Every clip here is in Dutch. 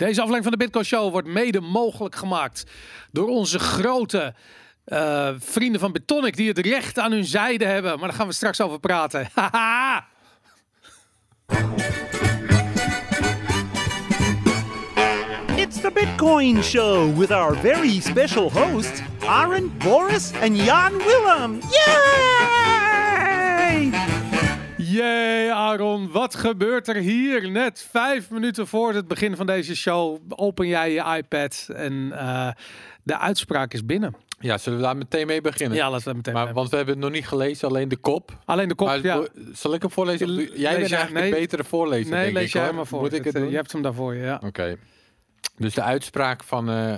Deze aflevering van de Bitcoin Show wordt mede mogelijk gemaakt door onze grote uh, vrienden van Betonic die het recht aan hun zijde hebben. Maar daar gaan we straks over praten. It's the Bitcoin Show with our very special hosts, Aaron, Boris, and Jan Willem. Yay! Jee, Aaron, wat gebeurt er hier? Net vijf minuten voor het begin van deze show open jij je iPad en uh, de uitspraak is binnen. Ja, zullen we daar meteen mee beginnen? Ja, laten we meteen maar, Want we hebben het nog niet gelezen, alleen de kop. Alleen de kop, maar, ja. Zal ik hem voorlezen? Jij lees bent eigenlijk nee, een betere voorlezer, Nee, lees ik, jij maar voor. Moet ik het, het doen? Je hebt hem daarvoor, ja. Oké. Dus de uitspraak van uh,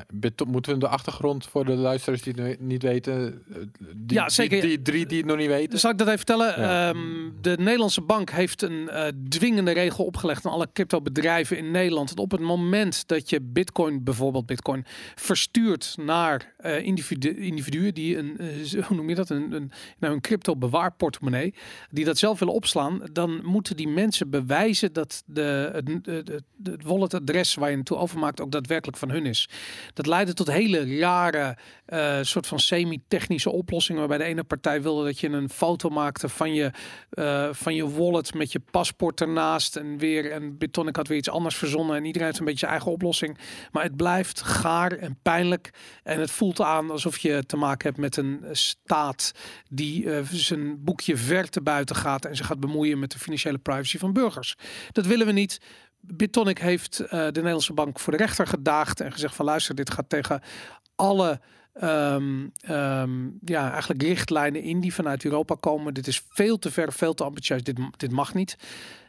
moeten we de achtergrond voor de luisteraars die het niet weten, eh, die, ja, zeker. Die, die, drie die het nog niet weten. Zal ik dat even vertellen? Ja. Um, de Nederlandse bank heeft een uh, dwingende regel opgelegd aan alle cryptobedrijven in Nederland. Dat op het moment dat je Bitcoin, bijvoorbeeld Bitcoin, verstuurt naar uh, individu individuen die een, hoe noem je dat, een, een, nou, een crypto bewaarportemonnee, die dat zelf willen opslaan, dan moeten die mensen bewijzen dat de, het, het, het walletadres waar je naartoe overmaakt ook daadwerkelijk van hun is. Dat leidde tot hele rare uh, soort van semi-technische oplossingen. Waarbij de ene partij wilde dat je een foto maakte van je, uh, van je wallet met je paspoort ernaast. En weer en Bitonic had weer iets anders verzonnen. En iedereen heeft een beetje zijn eigen oplossing. Maar het blijft gaar en pijnlijk. En het voelt aan alsof je te maken hebt met een staat die uh, zijn boekje ver te buiten gaat. En zich gaat bemoeien met de financiële privacy van burgers. Dat willen we niet. Bitonic heeft uh, de Nederlandse bank voor de rechter gedaagd en gezegd van luister, dit gaat tegen alle um, um, ja, eigenlijk richtlijnen in die vanuit Europa komen. Dit is veel te ver, veel te ambitieus. Dit, dit mag niet.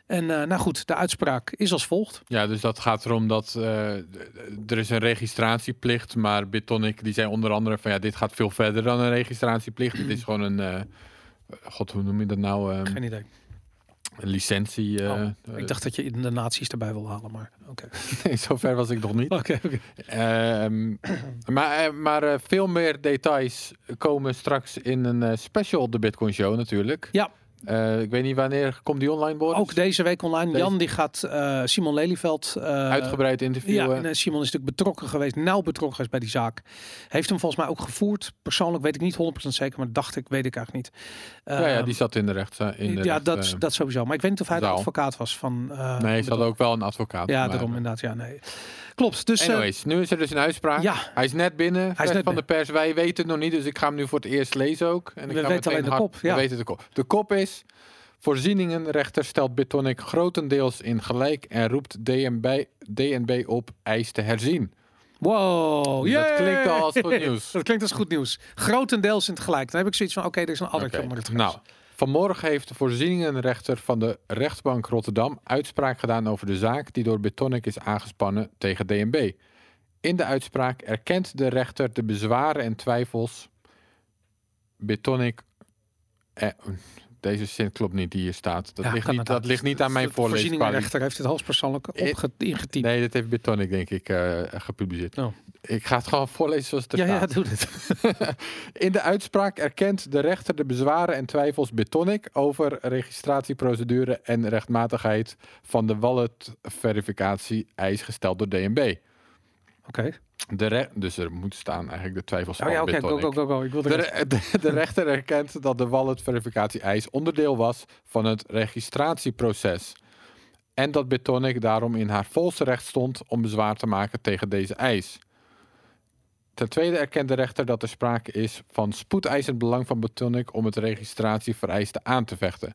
En uh, nou goed, de uitspraak is als volgt. Ja, dus dat gaat erom dat uh, er is een registratieplicht, maar Bitonic die zei onder andere van ja, dit gaat veel verder dan een registratieplicht. Het is gewoon een, god, hoe noem je dat nou? Um, Geen idee. Een licentie. Uh, oh, ik dacht dat je de naties erbij wil halen, maar oké. Okay. nee, zover was ik nog niet. Oké. Okay, okay. um, maar maar uh, veel meer details komen straks in een special de Bitcoin Show natuurlijk. Ja. Uh, ik weet niet wanneer komt die online worden. Ook deze week online. Deze... Jan die gaat uh, Simon Lelyveld uh, uitgebreid interviewen. Ja, en Simon is natuurlijk betrokken geweest, nauw betrokken geweest bij die zaak. Heeft hem volgens mij ook gevoerd. Persoonlijk weet ik niet 100% zeker, maar dacht ik, weet ik eigenlijk niet. ja, ja, die zat in de. In de ja, recht, dat, dat sowieso. Maar ik weet niet of hij de advocaat was van. nee, ze hadden ook wel een advocaat. Ja, daarom inderdaad. Ja, nee. Klopt. Dus, Anyways, nu is er dus een uitspraak. Ja. Hij is net binnen. Hij is net van de pers. Wij weten het nog niet, dus ik ga hem nu voor het eerst lezen ook. En ik We ga weten alleen de hard, kop. Ja. We weten de kop. De kop is. Voorzieningenrechter stelt Bitonic grotendeels in gelijk en roept DNB, DNB op eis te herzien. Wow, dus dat klinkt al als goed nieuws. dat klinkt als goed nieuws. Grotendeels in het gelijk. Dan heb ik zoiets van, oké, okay, er is een addertje okay. onder het Nou, vanmorgen heeft de voorzieningenrechter van de rechtbank Rotterdam uitspraak gedaan over de zaak die door Bitonic is aangespannen tegen DNB. In de uitspraak erkent de rechter de bezwaren en twijfels Bitonic... Eh, deze zin klopt niet die hier staat. Dat, ja, ligt, niet, dat ligt niet aan mijn voorlezing. De rechter heeft het hoogstpersoonlijk ingetypt. Nee, dat heeft Bitonic denk ik uh, gepubliceerd. Oh. Ik ga het gewoon voorlezen zoals het er ja, staat. Ja, doe het. In de uitspraak erkent de rechter de bezwaren en twijfels Bitonic over registratieprocedure en rechtmatigheid van de wallet-verificatie eis gesteld door DNB. Oké. Okay. De dus er moet staan eigenlijk de twijfels oh, ja, van okay, go, go, go, go. Ik wil de, de, de, de rechter erkent dat de wallet-verificatie-eis onderdeel was van het registratieproces. En dat Bitonic daarom in haar volste recht stond om bezwaar te maken tegen deze eis. Ten tweede erkent de rechter dat er sprake is van spoedeisend belang van Bitonic om het registratievereiste aan te vechten.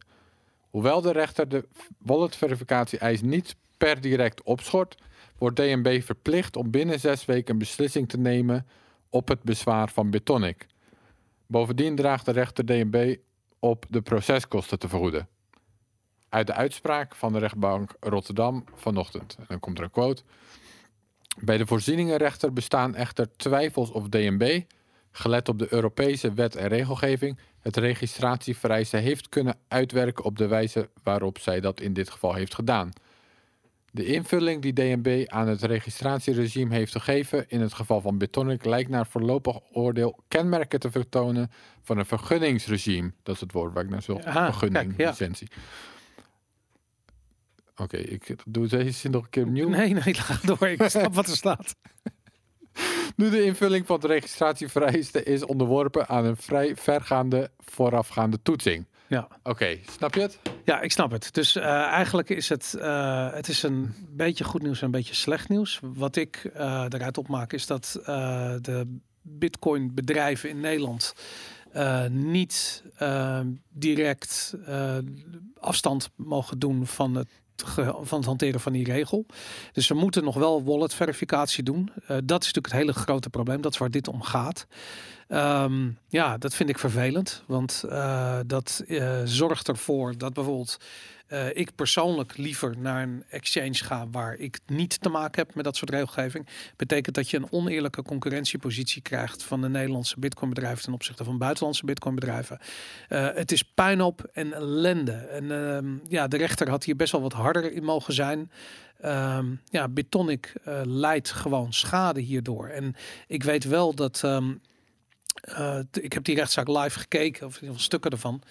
Hoewel de rechter de wallet-verificatie-eis niet per direct opschort, wordt DNB verplicht om binnen zes weken een beslissing te nemen op het bezwaar van Bitonic. Bovendien draagt de rechter DNB op de proceskosten te vergoeden. Uit de uitspraak van de rechtbank Rotterdam vanochtend. En dan komt er een quote. Bij de voorzieningenrechter bestaan echter twijfels of DNB, gelet op de Europese wet en regelgeving, het registratievereiste heeft kunnen uitwerken op de wijze waarop zij dat in dit geval heeft gedaan. De invulling die DNB aan het registratieregime heeft gegeven in het geval van Bitonic lijkt naar voorlopig oordeel kenmerken te vertonen van een vergunningsregime. Dat is het woord waar ik naar. Aha, Vergunning, kijk, ja. licentie. Oké, ik doe deze zin nog een keer opnieuw. Nee, nee, ga door. Ik snap wat er staat. Nu de invulling van de registratievereisten is onderworpen aan een vrij vergaande voorafgaande toetsing. Ja. Oké, snap je het? Ja, ik snap het. Dus eh, eigenlijk is het, eh, het is een beetje goed nieuws en een beetje slecht nieuws. Wat ik uh, eruit opmaak is dat de bitcoin bedrijven in Nederland niet direct afstand mogen doen van het van het hanteren van die regel. Dus ze moeten nog wel wallet verificatie doen. Uh, dat is natuurlijk het hele grote probleem. Dat is waar dit om gaat. Um, ja, dat vind ik vervelend. Want uh, dat uh, zorgt ervoor dat bijvoorbeeld uh, ik persoonlijk liever naar een exchange ga waar ik niet te maken heb met dat soort regelgeving. Betekent dat je een oneerlijke concurrentiepositie krijgt van de Nederlandse bitcoinbedrijven ten opzichte van buitenlandse bitcoinbedrijven. Uh, het is puinop en ellende. En uh, ja, de rechter had hier best wel wat harder in mogen zijn. Um, ja, Bitonic leidt gewoon schade hierdoor. En ik weet wel dat. Ik heb die rechtszaak live gekeken, of in ieder geval stukken ervan.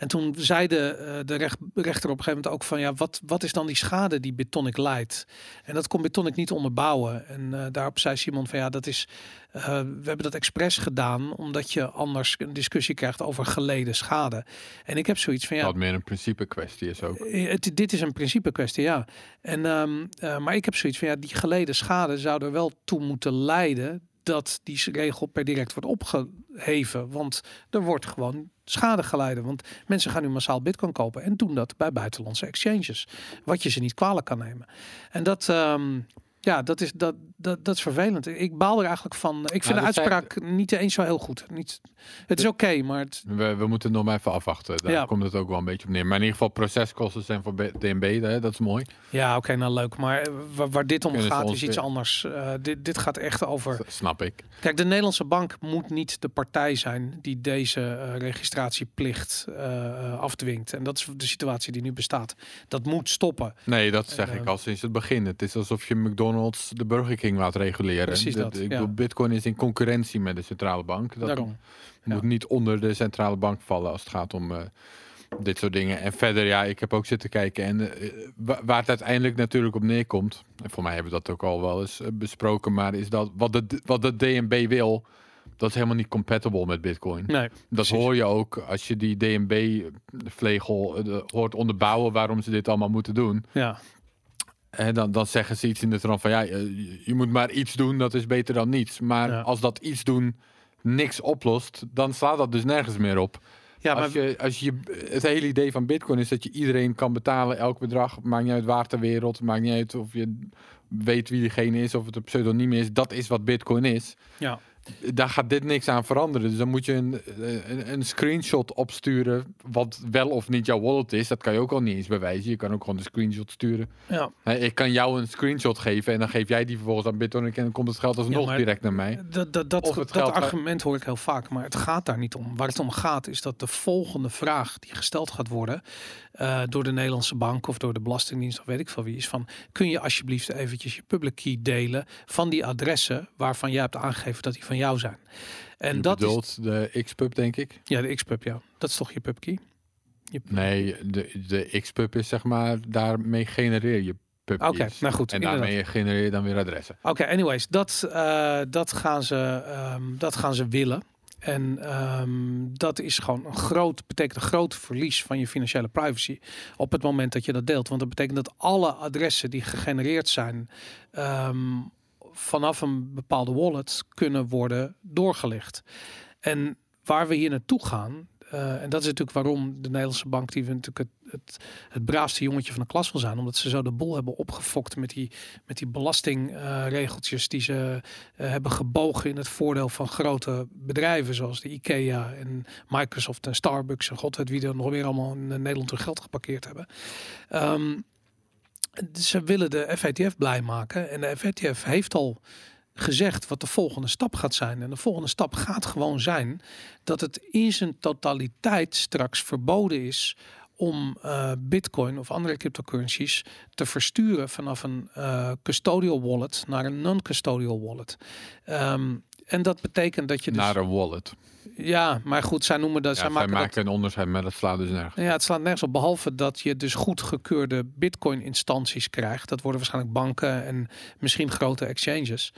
En toen zei de, uh, de recht, rechter op een gegeven moment ook van ja, wat, wat is dan die schade die Bitonic leidt? En dat kon Bitonic niet onderbouwen. En uh, daarop zei Simon van ja, dat is, uh, we hebben dat expres gedaan omdat je anders een discussie krijgt over geleden schade. En ik heb zoiets van ja. Wat meer een principe kwestie is ook. Het, dit is een principe kwestie, ja. En, um, maar ik heb zoiets van ja, die geleden schade zou er wel toe moeten leiden dat die regel per direct wordt opgeheven. Want er wordt gewoon schade geleiden. Want mensen gaan nu massaal bitcoin kopen en doen dat bij buitenlandse exchanges. Wat je ze niet kwalijk kan nemen. En dat, um, ja, dat is, dat, dat, dat is vervelend. Ik baal er eigenlijk van. Ik vind de uitspraak niet eens zo heel goed. Niet, het is oké, okay, maar... Het... We, we moeten nog maar even afwachten. Daar ja. komt het ook wel een beetje op neer. Maar in ieder geval proceskosten zijn voor DNB, hè, dat is mooi. Ja, oké, okay, nou leuk. Maar waar, waar dit om Kunnen gaat is iets anders. Uh, dit, dit gaat echt over... Snap ik. Kijk, de Nederlandse bank moet niet de partij zijn die deze uh, registratieplicht uh, afdwingt. En dat is de situatie die nu bestaat. Dat moet stoppen. Nee, dat zeg ik al sinds het begin. Het is alsof je McDonald's de Burger King laat reguleren. Precies dat, ik ja. bedoel, Bitcoin is in concurrentie met de centrale bank. Dat Daarom. moet niet onder de centrale bank vallen als het gaat om uh, dit soort dingen. En verder, ja, ik heb ook zitten kijken. En uh, waar het uiteindelijk natuurlijk op neerkomt, en voor mij hebben we dat ook al wel eens uh, besproken, maar is dat wat de, wat de DNB wil, dat is helemaal niet compatible met Bitcoin. Nee, dat precies. hoor je ook als je die DNB-vlegel hoort onderbouwen waarom ze dit allemaal moeten doen. Ja. Dan, dan zeggen ze iets in de trant van ja, je, je, moet maar iets doen, dat is beter dan niets. Maar Ja. als dat iets doen niks oplost, dan slaat dat dus nergens meer op. Ja, maar als je, als je, het hele idee van Bitcoin is dat je iedereen kan betalen, elk bedrag. Maakt niet uit waar ter wereld, maakt niet uit of je weet wie diegene is, of het een pseudoniem is. Dat is wat Bitcoin is. ja. Daar gaat dit niks aan veranderen. Dus dan moet je een, een, een screenshot opsturen. Wat wel of niet jouw wallet is. Dat kan je ook al niet eens bewijzen. Je kan ook gewoon een screenshot sturen. ja. Hè, Ik kan jou een screenshot geven en dan geef jij die vervolgens aan Bitonic en dan komt het geld alsnog direct naar mij. Dat, dat, dat, argument hoor ik heel vaak, maar het gaat daar niet om. Waar het om gaat is dat de volgende vraag die gesteld gaat worden eh, door de Nederlandse bank of door de Belastingdienst of weet ik veel wie is van kun je alsjeblieft eventjes je public key delen van die adressen waarvan jij hebt aangegeven dat die van jou zijn. En je dat is de Xpub, denk ik? ja de XPub ja. Dat is toch je pub key? Je, Nee, de, de Xpub is zeg maar, daarmee genereer je Oké, nou goed, En inderdaad. daarmee genereer je dan weer adressen. Oké, anyways, dat, eh, dat, gaan ze, ehm, dat gaan ze willen. En ehm, dat is gewoon een groot, betekent een groot verlies van je financiële privacy op het moment dat je dat deelt. Want dat betekent dat alle adressen die gegenereerd zijn ehm, vanaf een bepaalde wallet kunnen worden doorgelicht. En waar we hier naartoe gaan, eh, en dat is natuurlijk waarom de Nederlandse bank, die we natuurlijk het, het, braafste jongetje van de klas wil zijn, omdat ze zo de bol hebben opgefokt met die, met die belastingregeltjes die ze eh, hebben gebogen in het voordeel van grote bedrijven zoals de IKEA en Microsoft en Starbucks en god weet wie er nog meer allemaal in Nederland hun geld geparkeerd hebben. Ehm, ze willen de FATF blij maken en de FATF heeft al gezegd wat de volgende stap gaat zijn. En de volgende stap gaat gewoon zijn dat het in zijn totaliteit straks verboden is om eh, bitcoin of andere cryptocurrencies te versturen vanaf een eh, custodial wallet naar een non-custodial wallet. Ehm, en dat betekent dat je dus... Naar een wallet. Ja, maar goed, zij noemen dat. Ja, zij zij maken dat maken een onderscheid, maar dat slaat dus nergens. Ja, het slaat nergens op. Behalve dat je dus goedgekeurde Bitcoin-instanties krijgt. Dat worden waarschijnlijk banken en misschien grote exchanges.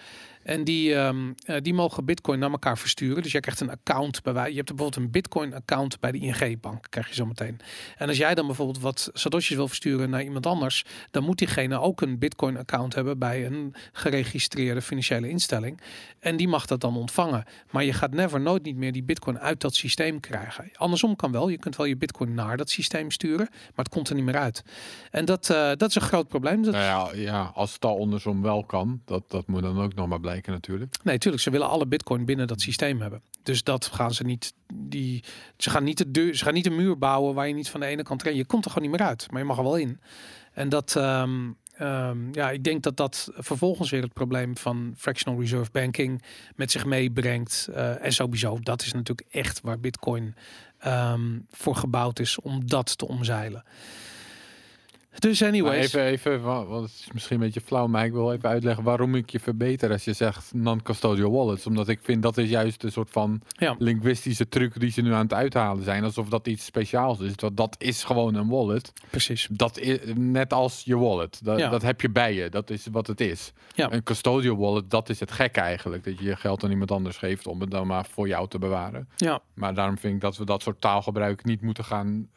En die, ehm, eh, die mogen Bitcoin naar elkaar versturen. Dus jij krijgt een account bij wij. Je hebt bijvoorbeeld een Bitcoin-account bij de ING-bank, krijg je zo meteen. En als jij dan bijvoorbeeld wat satoshis wil versturen naar iemand anders, dan moet diegene ook een Bitcoin-account hebben bij een geregistreerde financiële instelling. En die mag dat dan ontvangen. Maar je gaat never nooit niet meer die Bitcoin uit dat systeem krijgen. Andersom kan wel. Je kunt wel je Bitcoin naar dat systeem sturen, maar het komt er niet meer uit. En dat, eh, dat is een groot probleem. Dat, Nou ja, ja, als het al andersom wel kan, dat, dat moet dan ook nog maar blijken natuurlijk. Nee, tuurlijk. Ze willen alle bitcoin binnen dat systeem hebben. Dus dat gaan ze niet. Die, ze, gaan niet de deur, ze gaan niet een muur bouwen waar je niet van de ene kant rent. Je komt er gewoon niet meer uit, maar je mag er wel in. En dat. ehm, ehm, ja, ik denk dat dat vervolgens weer het probleem van fractional reserve banking met zich meebrengt. Eh, en sowieso, dat is natuurlijk echt waar Bitcoin ehm, voor gebouwd is om dat te omzeilen. Dus Maar anyways. even, even, wa- want het is misschien een beetje flauw, maar ik wil even uitleggen waarom ik je verbeter als je zegt non-custodial wallets. Omdat ik vind dat is juist een soort van Ja. linguïstische truc die ze nu aan het uithalen zijn. Alsof dat iets speciaals is. Dat, dat is gewoon een wallet. Precies. Dat is net als je wallet. Dat, Ja. dat heb je bij je. Dat is wat het is. Ja. Een custodial wallet, dat is het gekke eigenlijk. Dat je je geld aan iemand anders geeft om het dan maar voor jou te bewaren. Ja, Maar daarom vind ik dat we dat soort taalgebruik niet moeten gaan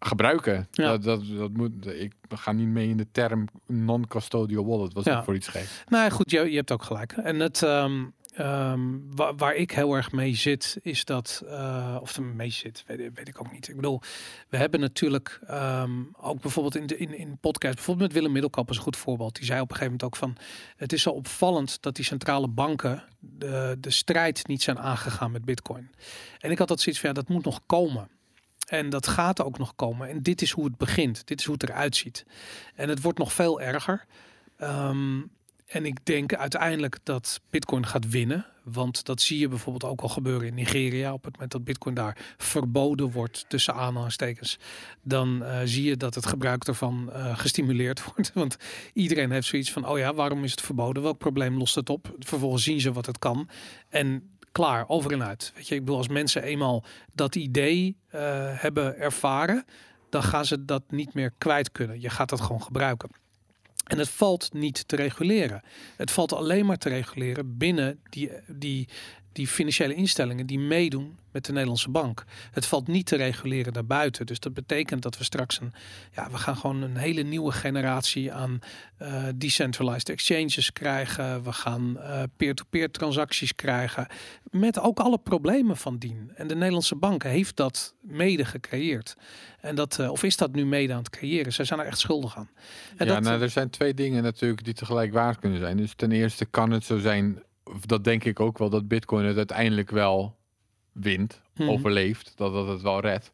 gebruiken. Ja. Dat, dat, dat moet, ik ga niet mee in de term non-custodial wallet. Was Ja. voor iets gek. Nou goed, je, je hebt ook gelijk. En het, ehm, ehm, wa- waar ik heel erg mee zit, is dat, eh, of er mee zit, weet, weet ik ook niet. Ik bedoel, we hebben natuurlijk ehm, ook bijvoorbeeld in de in, in podcast, bijvoorbeeld met Willem Middelkamp is een goed voorbeeld. Die zei op een gegeven moment ook van, het is zo opvallend dat die centrale banken de, de strijd niet zijn aangegaan met Bitcoin. En ik had dat zoiets van, ja, dat moet nog komen. En dat gaat ook nog komen. En dit is hoe het begint. Dit is hoe het eruit ziet. En het wordt nog veel erger. Ehm, en ik denk uiteindelijk dat Bitcoin gaat winnen. Want dat zie je bijvoorbeeld ook al gebeuren in Nigeria. Op het moment dat Bitcoin daar verboden wordt, tussen aanhalingstekens. Dan eh, zie je dat het gebruik ervan eh, gestimuleerd wordt. Want iedereen heeft zoiets van: oh ja, waarom is het verboden? Welk probleem lost het op? Vervolgens zien ze wat het kan. En klaar, over en uit. Weet je, ik bedoel, als mensen eenmaal dat idee eh, hebben ervaren, dan gaan ze dat niet meer kwijt kunnen. Je gaat dat gewoon gebruiken. En het valt niet te reguleren. Het valt alleen maar te reguleren binnen die, die, die financiële instellingen die meedoen met de Nederlandse bank. Het valt niet te reguleren daarbuiten. Dus dat betekent dat we straks een, ja, we gaan gewoon een hele nieuwe generatie aan eh, decentralized exchanges krijgen. We gaan eh, peer-to-peer transacties krijgen. Met ook alle problemen van dien. En de Nederlandse bank heeft dat mede gecreëerd. En dat, eh, of is dat nu mede aan het creëren? Zij zijn er echt schuldig aan. En ja, dat, nou, er zijn twee dingen natuurlijk die tegelijk waar kunnen zijn. Dus ten eerste kan het zo zijn, dat denk ik ook wel, dat Bitcoin het uiteindelijk wel wint, Mhm. overleeft, dat, dat het wel redt.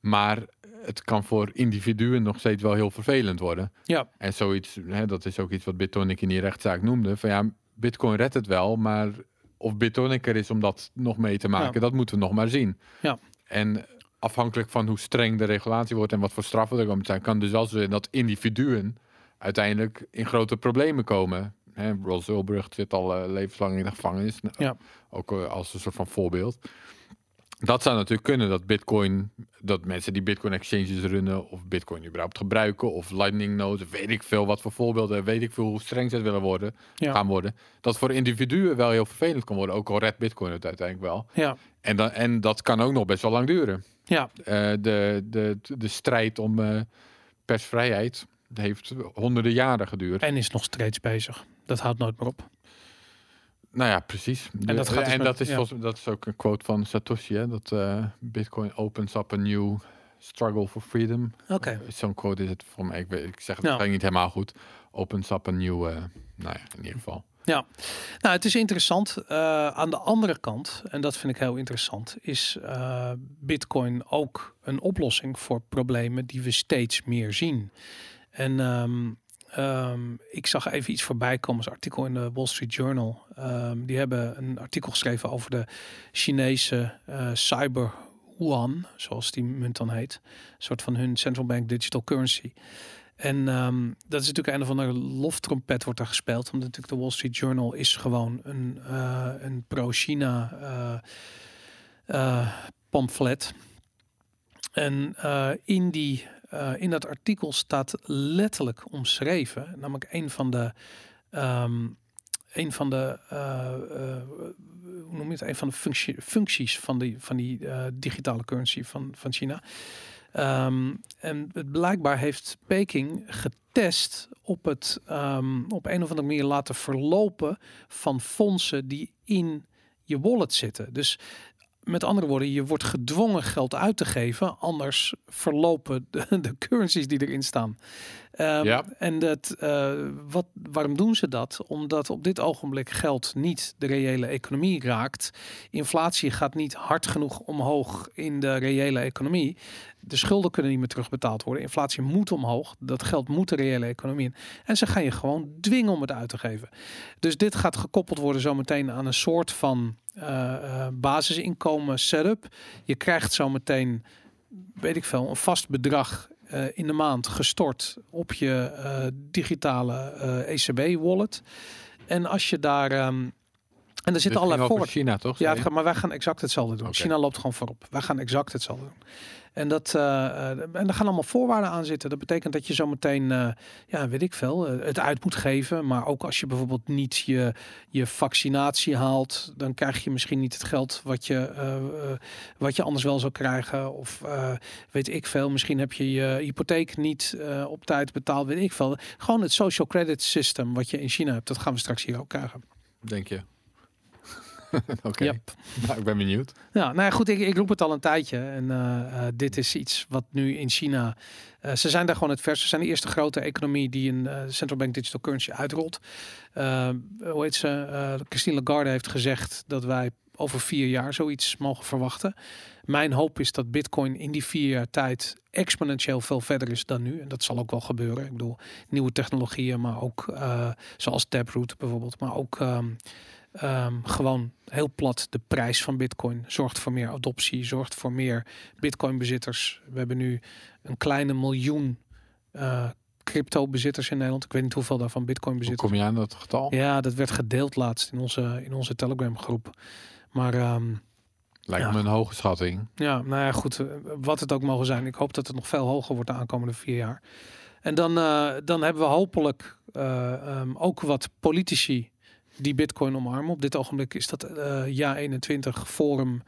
Maar het kan voor individuen nog steeds wel heel vervelend worden. ja, En zoiets, hè, dat is ook iets wat Bitonic in die rechtszaak noemde. Van ja, Bitcoin redt het wel, maar of Bitonic er is om dat nog mee te maken, Ja. dat moeten we nog maar zien. Ja. En afhankelijk van hoe streng de regulatie wordt en wat voor straffen er komen te zijn, kan dus wel zo zijn dat individuen uiteindelijk in grote problemen komen. Hè, Ross Ulbricht zit al eh, levenslang in de gevangenis. Nou, Ja. Ook eh, als een soort van voorbeeld. Dat zou natuurlijk kunnen dat Bitcoin, dat mensen die Bitcoin exchanges runnen of Bitcoin überhaupt gebruiken of Lightning nodes, weet ik veel wat voor voorbeelden, weet ik veel hoe streng ze het willen worden, ja, gaan worden. Dat voor individuen wel heel vervelend kan worden, ook al redt Bitcoin het uiteindelijk wel. ja, En, dan, en dat kan ook nog best wel lang duren. ja. Eh, de, de, de strijd om persvrijheid heeft honderden jaren geduurd. En is nog steeds bezig. Dat houdt nooit meer op. Nou ja, precies. De- dat gaat dus en met- dat, is ja. volgens- dat is ook een quote van Satoshi, hè, dat eh, Bitcoin opens up a new struggle for freedom. Oké. Zo'n quote is het voor mij. Ik, weet, ik zeg het eigenlijk niet helemaal goed. Opens up a new, eh, nou ja, in ieder geval. Ja, nou, het is interessant. Eh, aan de andere kant, en dat vind ik heel interessant, is eh, Bitcoin ook een oplossing voor problemen die we steeds meer zien. En ehm, ehm, ik zag even iets voorbij komen, als artikel in de Wall Street Journal. Ehm, die hebben een artikel geschreven over de Chinese eh, cyber yuan, zoals die munt dan heet. Een soort van hun central bank digital currency. En ehm, dat is natuurlijk een of andere loftrompet wordt er gespeeld. Omdat natuurlijk de Wall Street Journal is gewoon een, eh, een pro-China eh, pamflet. En in, die, eh, in dat artikel staat letterlijk omschreven, namelijk een van de, ehm, een van de, eh, eh, hoe noem je het, een van de functie, functies van die, van die digitale currency van, van China. Ehm, en het blijkbaar heeft Peking getest op het ehm, op een of andere manier laten verlopen van fondsen die in je wallet zitten. Dus met andere woorden, je wordt gedwongen geld uit te geven, anders verlopen de, de currencies die erin staan. Ehm, Ja. En dat, eh, wat, waarom doen ze dat? Omdat op dit ogenblik geld niet de reële economie raakt. Inflatie gaat niet hard genoeg omhoog in de reële economie. De schulden kunnen niet meer terugbetaald worden. Inflatie moet omhoog. Dat geld moet de reële economie in. En ze gaan je gewoon dwingen om het uit te geven. Dus dit gaat gekoppeld worden zometeen aan een soort van eh, eh, basisinkomen setup. Je krijgt zometeen, weet ik veel, een vast bedrag eh, in de maand gestort op je digitale ECB-wallet. En als je daar... ehm, en er zitten ging allerlei voor. China, toch? Ja, het gaat, maar wij gaan exact hetzelfde doen. China loopt gewoon voorop. Wij gaan exact hetzelfde doen. En, dat, eh, eh, en er gaan allemaal voorwaarden aan zitten. Dat betekent dat je zometeen, eh ja, weet ik veel, het uit moet geven. Maar ook als je bijvoorbeeld niet je, je vaccinatie haalt, dan krijg je misschien niet het geld wat je, wat je anders wel zou krijgen. Of weet ik veel, misschien heb je je hypotheek niet op tijd betaald, weet ik veel. Gewoon het social credit system wat je in China hebt, dat gaan we straks hier ook krijgen. Denk je? Oké, Yep. nou, ik ben benieuwd. Ja, nou ja, goed, ik, ik roep het al een tijdje. En eh, eh, dit is iets wat nu in China. eh, ze zijn daar gewoon het vers. Ze zijn de eerste grote economie die een central bank digital currency uitrolt. Hoe heet ze? Christine Lagarde heeft gezegd dat wij over vier jaar zoiets mogen verwachten. Mijn hoop is dat Bitcoin in die vier jaar tijd exponentieel veel verder is dan nu. En dat zal ook wel gebeuren. Ik bedoel, nieuwe technologieën, maar ook zoals Taproot bijvoorbeeld, maar ook. ehm, Ehm, gewoon heel plat de prijs van Bitcoin zorgt voor meer adoptie, zorgt voor meer Bitcoin-bezitters. We hebben nu een kleine miljoen eh, crypto-bezitters in Nederland. Ik weet niet hoeveel daarvan Bitcoin-bezitters. kom je aan dat getal? Ja, dat werd gedeeld laatst in onze, in onze Telegram-groep. Maar ehm, Lijkt Ja. me een hoge schatting. ja, nou ja, goed. eh, Wat het ook mogen zijn. Ik hoop dat het nog veel hoger wordt de aankomende vier jaar. En dan, eh, dan hebben we hopelijk eh, ehm, ook wat politici die Bitcoin omarmen. Op dit ogenblik is dat eh Ja 21 Forum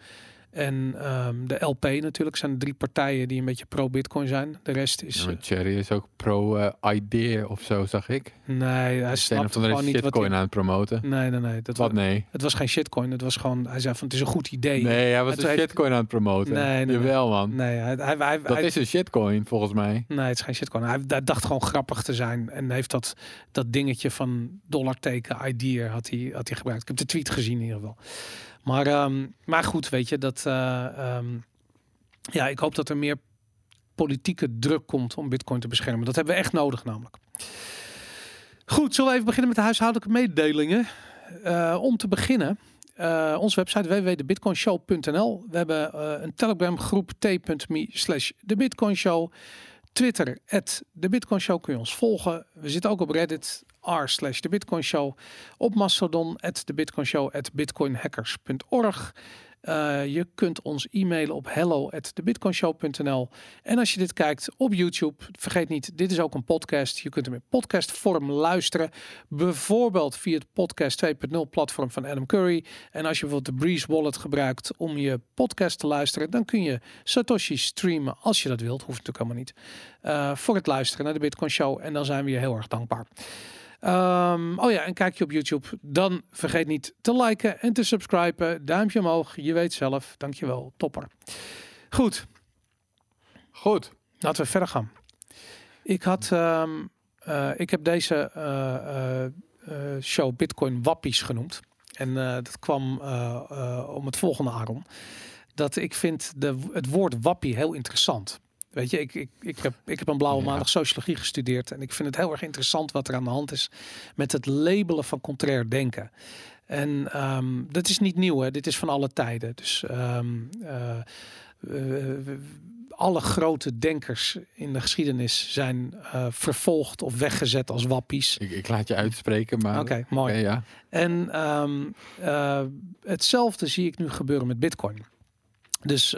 en ehm, de LP natuurlijk. zijn de drie partijen die een beetje pro-Bitcoin zijn. De rest is... Ja, Cherry is ook pro-idea of zo, zag ik. eh, nee, hij snapt gewoon niet wat hij... aan het promoten. Nee, nee, nee. Dat Wat was, nee? het was geen shitcoin. Het was gewoon... Hij zei van, het is een goed idee. Nee, hij was een heeft- shitcoin aan het promoten. Nee, nee, nee. Jawel, man. Nee, hij, hij, hij, Dat hij- is een shitcoin, volgens mij. Nee, het is geen shitcoin. Hij, hij dacht gewoon grappig te zijn. En heeft dat, dat dingetje van dollarteken idea had hij, had hij gebruikt. Ik heb de tweet gezien in ieder geval. Maar, ehm, maar goed, weet je, dat... eh, ehm, ja, ik hoop dat er meer politieke druk komt om bitcoin te beschermen. Dat hebben we echt nodig namelijk. Goed, zullen we even beginnen met de huishoudelijke mededelingen? Eh, om te beginnen, eh, onze website www.debitcoinshow.nl. We hebben een Telegram groep t.me slash de Bitcoin Show. Twitter, at Show kun je ons volgen. We zitten ook op Reddit, r slash de Bitcoin. Op Mastodon, at de at bitcoinhackers.org. Eh, je kunt ons e-mailen op hello at thebitcoinshow.nl. En als je dit kijkt op YouTube, vergeet niet, dit is ook een podcast. Je kunt hem in podcastvorm luisteren. Bijvoorbeeld via het podcast 2.0 platform van Adam Curry. En als je bijvoorbeeld de Breeze Wallet gebruikt om je podcast te luisteren, dan kun je Satoshi streamen als je dat wilt. Hoeft natuurlijk helemaal niet. eh, voor het luisteren naar de Bitcoin Show. En dan zijn we je heel erg dankbaar. Ehm, oh ja, en kijk je op YouTube, dan vergeet niet te liken en te subscriben. Duimpje omhoog, je weet zelf. Dankjewel, topper. Goed, Goed. laten we verder gaan. Ik had, ehm, eh, ik heb deze eh, eh, show Bitcoin Wappies genoemd. En dat kwam om het volgende, Aaron. Dat ik vind de, het woord wappie heel interessant. Weet je, ik, ik, ik, heb, ik heb een blauwe Ja. maandag sociologie gestudeerd. En ik vind het heel erg interessant wat er aan de hand is met het labelen van contrair denken. En ehm, dat is niet nieuw, hè? dit is van alle tijden. Dus ehm, eh, alle grote denkers in de geschiedenis zijn eh, vervolgd of weggezet als wappies. Ik, ik laat je uitspreken, maar... Oké, mooi. Ja. En ehm, eh, hetzelfde zie ik nu gebeuren met Bitcoin. Dus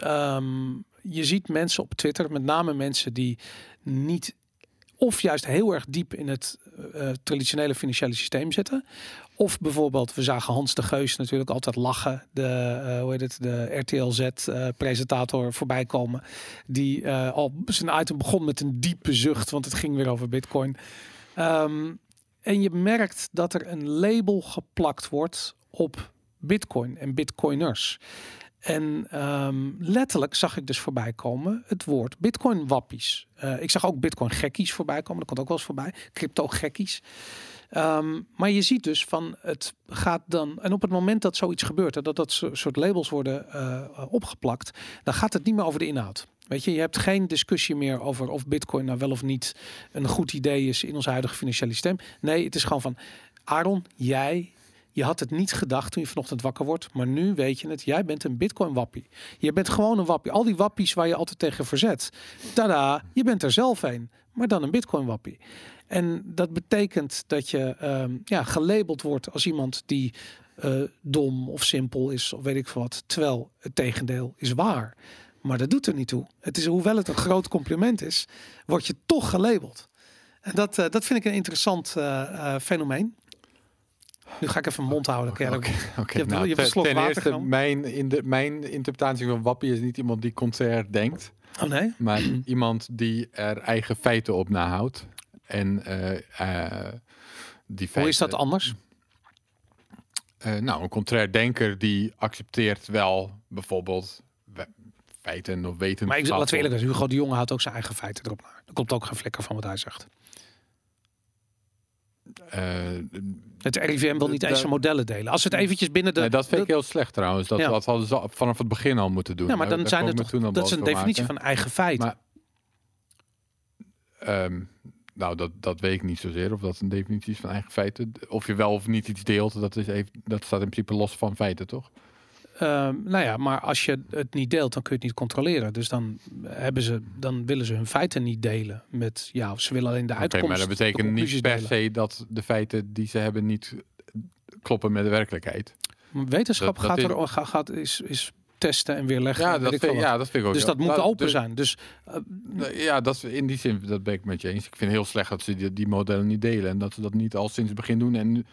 je ziet mensen op Twitter, met name mensen die niet of juist heel erg diep in het eh, traditionele financiële systeem zitten. Of bijvoorbeeld, we zagen Hans de Geus natuurlijk altijd lachen. De, eh, hoe heet het, de RTLZ-presentator voorbij komen. Die eh, al zijn item begon met een diepe zucht, want het ging weer over Bitcoin. Ehm, en je merkt dat er een label geplakt wordt op Bitcoin en Bitcoiners. En ehm, letterlijk zag ik dus voorbij komen het woord Bitcoin wappies. Eh, ik zag ook Bitcoin gekkies voorbij komen. Dat komt ook wel eens voorbij. Crypto gekkies. Ehm, maar je ziet dus van het gaat dan. En op het moment dat zoiets gebeurt, hè, dat dat so- soort labels worden eh, opgeplakt, dan gaat het niet meer over de inhoud. Weet je, je hebt geen discussie meer over of Bitcoin nou wel of niet een goed idee is in ons huidige financiële systeem. Nee, het is gewoon van Aaron, jij. Je had het niet gedacht toen je vanochtend wakker wordt, maar nu weet je het. Jij bent een Bitcoin wappie. Je bent gewoon een wappie. Al die wappies waar je altijd tegen verzet. Tada, je bent er zelf een, maar dan een Bitcoin wappie. En dat betekent dat je ehm, ja, gelabeld wordt als iemand die eh, dom of simpel is, of weet ik wat. Terwijl het tegendeel is waar. Maar dat doet er niet toe. Het is, hoewel het een groot compliment is, word je toch gelabeld. En dat, eh, dat vind ik een interessant eh, fenomeen. Nu ga ik even mond houden. Oké, je hebt- Nou, je hebt een ten- eerste, genomen. mijn, in de, mijn interpretatie van Wappie is niet iemand die contrair denkt, Oh nee? maar iemand die er eigen feiten op nahoudt. En eh, eh, die feiten, Hoe is dat anders? Eh, nou, een contrair denker die accepteert wel bijvoorbeeld feiten of wetenschap. Maar ik, laten we eerlijk zijn, Hugo de Jonge houdt ook zijn eigen feiten erop naar. Er komt ook geen flikker van wat hij zegt. Eh, Het RIVM wil niet eens zijn modellen delen. Als het eventjes binnen de... nee, dat vind ik heel slecht trouwens. Dat, Ja. dat hadden ze vanaf het begin al moeten doen. ja, maar dan daar zijn het toch, dat is een definitie maken. van eigen feiten. Maar- Ehm, nou, dat, dat weet ik niet zozeer. Of dat een definitie is van eigen feiten. Of je wel of niet iets deelt, dat, is even, dat staat in principe los van feiten, toch? Ehm, nou ja, maar als je het niet deelt, dan kun je het niet controleren. Dus dan, hebben ze, dan willen ze hun feiten niet delen met ja, of ze willen alleen de Oké, uitkomst. maar dat betekent niet per delen. se dat de feiten die ze hebben niet kloppen met de werkelijkheid. Wetenschap Dat- dat gaat is- er gaat, is, is testen en weerleggen. Ja, dat vind, ja, dat ik ook. dus dat moet open de- zijn. Dus eh, Ja, dat is, in die zin dat ben ik met je eens. Ik vind het heel slecht dat ze die, die modellen niet delen. En dat ze dat niet al sinds het begin doen. En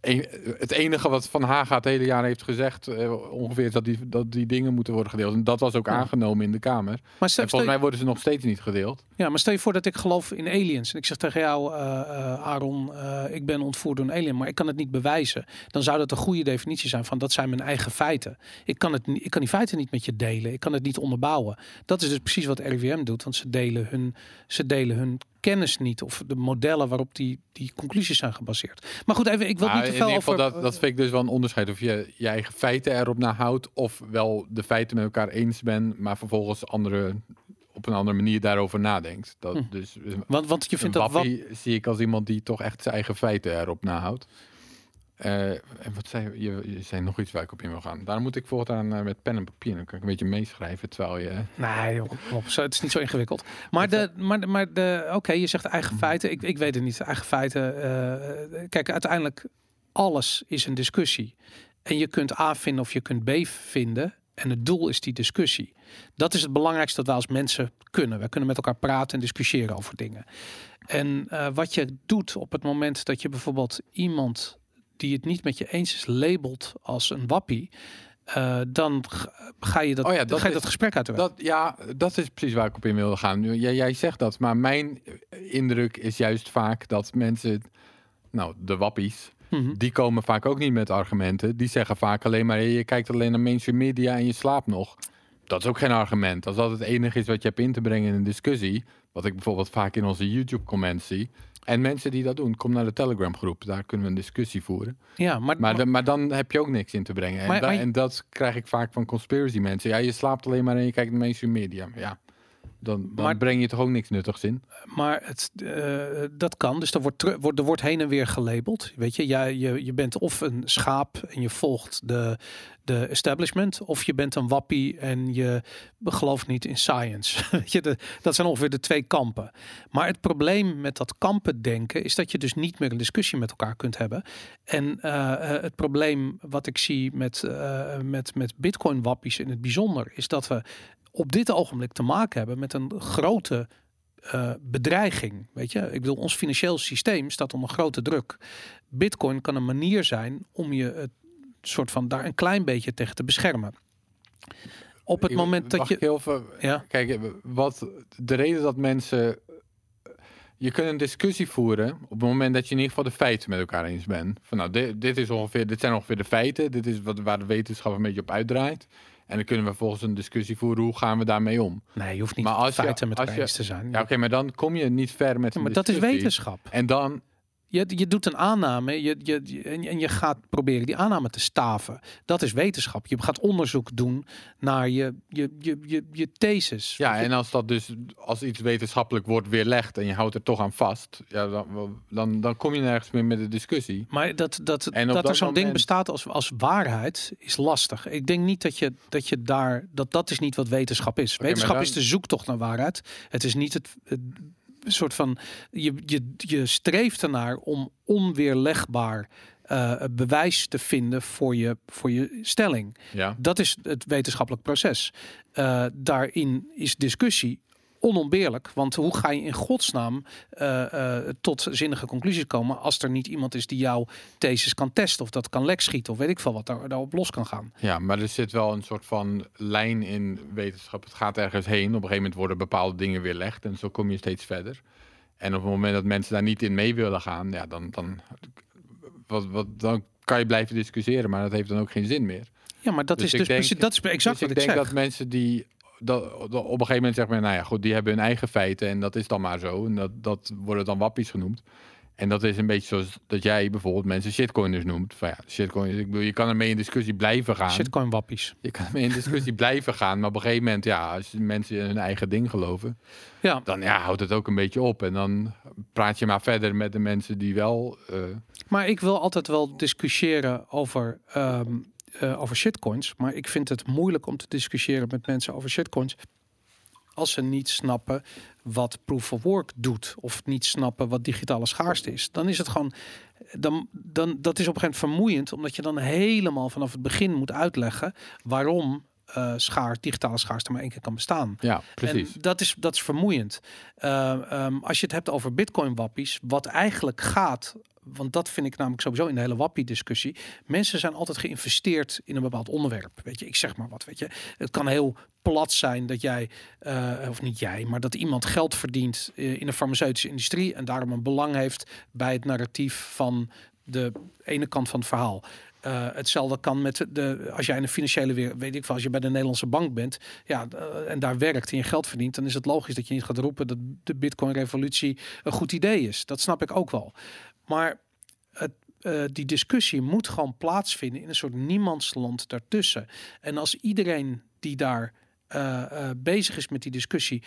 een- het enige wat Van Haga het hele jaar heeft gezegd, eh, ongeveer, is dat die, dat die dingen moeten worden gedeeld. En dat was ook Ja. aangenomen in de Kamer. maar En volgens mij worden ze nog steeds niet gedeeld. Ja, maar stel je voor dat ik geloof in aliens. En ik zeg tegen jou, eh, eh, Aaron, ik ben ontvoerd door een alien, maar ik kan het niet bewijzen. Dan zou dat een goede definitie zijn van dat zijn mijn eigen feiten. Ik kan, het, ik kan die feiten niet met je delen. Ik kan het niet onderbouwen. Dat is dus precies wat RIVM doet, want ze delen hun, ze delen hun kennis niet of de modellen waarop die, die conclusies zijn gebaseerd. Maar goed, even, ik wil niet te in veel ieder geval, over... dat, dat vind ik dus wel een onderscheid. Of je je eigen feiten erop nahoudt, of wel de feiten met elkaar eens bent, maar vervolgens andere, op een andere manier daarover nadenkt. Dat, Hm. Dus want, want je vindt dat wat, zie ik als iemand die toch echt zijn eigen feiten erop nahoudt. Eh, en wat zei je? Je zei nog iets waar ik op in wil gaan. Daar moet ik voortaan uh, met pen en papier. Dan kan ik een beetje meeschrijven terwijl je. Nee, joh, kom op, zo- het is niet zo ingewikkeld. Maar, de, maar, maar de, oké, je zegt eigen feiten. Ik, ik weet het niet. Eigen feiten. eh, kijk, uiteindelijk alles is een discussie. En je kunt A vinden of je kunt B vinden. En het doel is die discussie. Dat is het belangrijkste dat wij als mensen kunnen. We kunnen met elkaar praten en discussiëren over dingen. En uh, wat je doet op het moment dat je bijvoorbeeld iemand die het niet met je eens is labelt als een wappie. Uh, dan ga je dat, oh ja, ga je is, dat gesprek uit de weg. Dat, ja, dat is precies waar ik op in wilde gaan. Nu, jij, jij zegt dat, maar mijn indruk is juist vaak dat mensen, nou, de wappies, Mhm. mm -hmm. die komen vaak ook niet met argumenten. Die zeggen vaak alleen maar, je kijkt alleen naar mainstream media en je slaapt nog. Dat is ook geen argument. Als dat het enige is wat je hebt in te brengen in een discussie, wat ik bijvoorbeeld vaak in onze YouTube-comments zie. En mensen die dat doen, kom naar de Telegram groep. Daar kunnen we een discussie voeren. Ja, maar, maar, de, maar dan heb je ook niks in te brengen. En, da- en dat krijg ik vaak van conspiracy mensen. Ja, je slaapt alleen maar en je kijkt naar mainstream media. Ja, Dan, dan Maar- breng je toch ook niks nuttigs in. Maar het, eh, dat kan. Dus er wordt, wordt, er wordt heen en weer gelabeld. Weet je, Jij, je, je bent of een schaap en je volgt de, de establishment. Of je bent een wappie en je gelooft niet in science. Dat zijn ongeveer de twee kampen. Maar het probleem met dat kampen denken is dat je dus niet meer een discussie met elkaar kunt hebben. En eh, eh, het probleem wat ik zie met, eh, met, met bitcoin wappies in het bijzonder is dat we op dit ogenblik te maken hebben met een grote bedreiging. Weet je, ik bedoel, ons financieel systeem staat onder grote druk. Bitcoin kan een manier zijn om je het soort van daar een klein beetje tegen te beschermen. Op het moment dat je. heel veel, Ja. Kijk, wat de reden dat mensen. Je kunt een discussie voeren op het moment dat je in ieder geval de feiten met elkaar eens bent. Van nou, dit, dit, is ongeveer, dit zijn ongeveer de feiten. Dit is wat, waar de wetenschap een beetje op uitdraait. En dan kunnen we volgens een discussie voeren. Hoe gaan we daarmee om? Nee, je hoeft niet Maar als je- feiten met elkaar eens te zijn. Ja, oké, maar dan kom je niet ver met Ja, maar dat is wetenschap. En dan, Je, je doet een aanname je, je, en, en je gaat proberen die aanname te staven. Dat is wetenschap. Je gaat onderzoek doen naar je, je, je, je, je thesis. ja, en als dat dus als iets wetenschappelijk wordt weerlegd en je houdt er toch aan vast, ja, dan, dan, dan kom je nergens meer met de discussie. Maar dat, dat, En dat er zo'n ding bestaat als, als waarheid is lastig. Ik denk niet dat je, dat je daar, dat dat is niet wat wetenschap is. wetenschap dan- is de zoektocht naar waarheid. Het is niet het, het soort van, je, je, je streeft ernaar om onweerlegbaar eh, bewijs te vinden voor je, voor je stelling. Ja. Dat is het wetenschappelijk proces. Eh, daarin is discussie onontbeerlijk. Want hoe ga je in godsnaam eh, eh, tot zinnige conclusies komen als er niet iemand is die jouw thesis kan testen of dat kan lek schieten of weet ik veel wat daar, daarop los kan gaan. Ja, maar er zit wel een soort van lijn in wetenschap. Het gaat ergens heen. Op een gegeven moment worden bepaalde dingen weerlegd. En zo kom je steeds verder. En op het moment dat mensen daar niet in mee willen gaan, ja, dan, dan, wat, wat, dan kan je blijven discussiëren. Maar dat heeft dan ook geen zin meer. Ja, maar dat Dus is ik dus denk- precies, dat is exact dus wat ik ik, denk zeg. dat mensen die dat, op een gegeven moment zeggen, nou ja, goed, die hebben hun eigen feiten en dat is dan maar zo. En dat, dat worden dan wappies genoemd. En dat is een beetje zoals dat jij bijvoorbeeld mensen shitcoiners noemt. Van ja, shitcoiners, ik bedoel, je kan ermee in discussie blijven gaan. Shitcoin wappies. Je kan ermee in discussie blijven gaan, maar op een gegeven moment, ja, als mensen in hun eigen ding geloven, Ja, dan ja, houdt het ook een beetje op. En dan praat je maar verder met de mensen die wel. eh, maar ik wil altijd wel discussiëren over, ehm, eh, over shitcoins. Maar ik vind het moeilijk om te discussiëren met mensen over shitcoins. Als ze niet snappen wat proof of work doet. Of niet snappen wat digitale schaarste is. Dan is het gewoon. Dan, dan, dat is op een gegeven moment vermoeiend. Omdat je dan helemaal vanaf het begin moet uitleggen. waarom schaar, digitale schaarste maar één keer kan bestaan. ja, precies. En dat is, dat is vermoeiend. Eh, ehm, als je het hebt over bitcoin-wappies, wat eigenlijk gaat, want dat vind ik namelijk sowieso in de hele wappie-discussie. Mensen zijn altijd geïnvesteerd in een bepaald onderwerp. Weet je, ik zeg maar wat. Weet je, het kan heel plat zijn dat jij, eh, of niet jij, maar dat iemand geld verdient eh, in de farmaceutische industrie en daarom een belang heeft bij het narratief van de ene kant van het verhaal. Eh, hetzelfde kan met de, als jij in de financiële weer, weet ik veel, als je bij de Nederlandse bank bent, ja, en daar werkt en je geld verdient, dan is het logisch dat je niet gaat roepen dat de Bitcoin-revolutie een goed idee is. Dat snap ik ook wel. Maar eh, die discussie moet gewoon plaatsvinden in een soort niemandsland daartussen. En als iedereen die daar eh, eh, bezig is met die discussie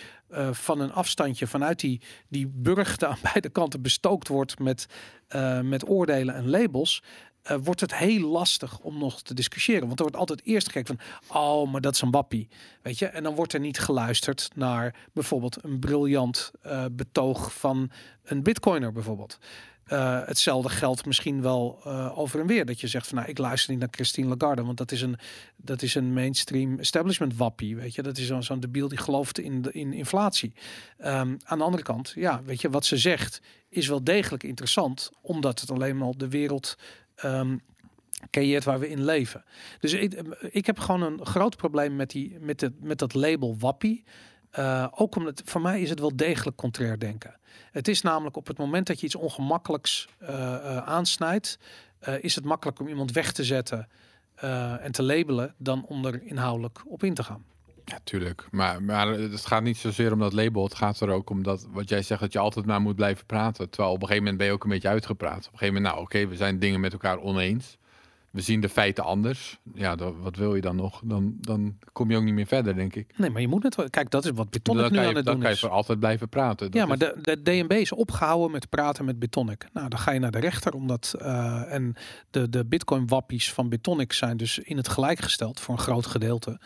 van een afstandje vanuit die, die burgte aan beide kanten bestookt wordt met, met oordelen en labels, wordt het heel lastig om nog te discussiëren. Want er wordt altijd eerst gekeken van, oh, maar dat is een wappie. Weet je? En dan wordt er niet geluisterd naar bijvoorbeeld een briljant betoog van een bitcoiner bijvoorbeeld. Eh, hetzelfde geldt misschien wel eh, over en weer. Dat je zegt van nou, ik luister niet naar Christine Lagarde, want dat is een, dat is een mainstream establishment wappie. Weet je, dat is zo'n zo'n debiel die gelooft in, de, in inflatie. Ehm, aan de andere kant, ja, weet je, wat ze zegt is wel degelijk interessant, omdat het alleen maar de wereld ehm creëert waar we in leven. Dus ik, ik heb gewoon een groot probleem met, die, met, het, met dat label wappie. Eh, ook omdat voor mij is het wel degelijk contrair denken. Het is namelijk op het moment dat je iets ongemakkelijks eh, eh, aansnijdt, is het makkelijk om iemand weg te zetten en te labelen dan om er inhoudelijk op in te gaan. Ja, tuurlijk. Maar, maar het gaat niet zozeer om dat label. Het gaat er ook om dat, wat jij zegt, dat je altijd maar moet blijven praten. Terwijl op een gegeven moment ben je ook een beetje uitgepraat. Op een gegeven moment, nou oké, we zijn dingen met elkaar oneens. We zien de feiten anders. Ja, dan, wat wil je dan nog? Dan, dan kom je ook niet meer verder, denk ik. Nee, maar je moet het wel. Kijk, dat is wat Bitonic dan nu aan het dan doen kan je is. voor altijd blijven praten. Dat Ja, maar is- de, de DNB is opgehouden met praten met Bitonic. Nou, dan ga je naar de rechter, omdat eh, en de, de Bitcoin-wappies van Bitonic zijn dus in het gelijk gesteld voor een groot gedeelte.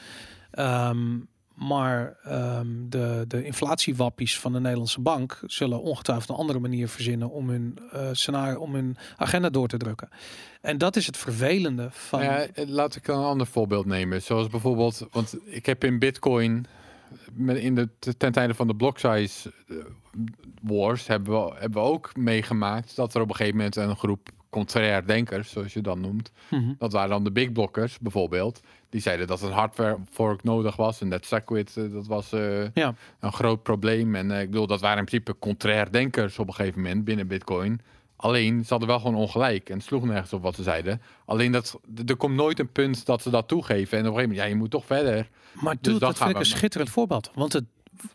Ehm, maar ehm, de, de inflatiewappies van de Nederlandse bank zullen ongetwijfeld een andere manier verzinnen om hun eh, scenario, om hun agenda door te drukken. En dat is het vervelende van. Ja, eh, laat ik een ander voorbeeld nemen. Zoals bijvoorbeeld, want ik heb in Bitcoin, in de, ten tijde van de block size eh, wars, hebben we, hebben we ook meegemaakt dat er op een gegeven moment een groep contrair denkers, zoals je dan noemt, Mhm. dat waren dan de big blockers bijvoorbeeld, die zeiden dat een hardware fork nodig was en dat Segwit, eh, dat was eh, Ja. een groot probleem. En eh, ik bedoel, dat waren in principe contrair denkers op een gegeven moment binnen Bitcoin. Alleen, ze hadden wel gewoon ongelijk en het sloeg nergens op wat ze zeiden. Alleen, dat, er komt nooit een punt dat ze dat toegeven. En op een gegeven moment, ja, je moet toch verder. Maar Dus dude, dat gaan vind ik een schitterend voorbeeld. Want het,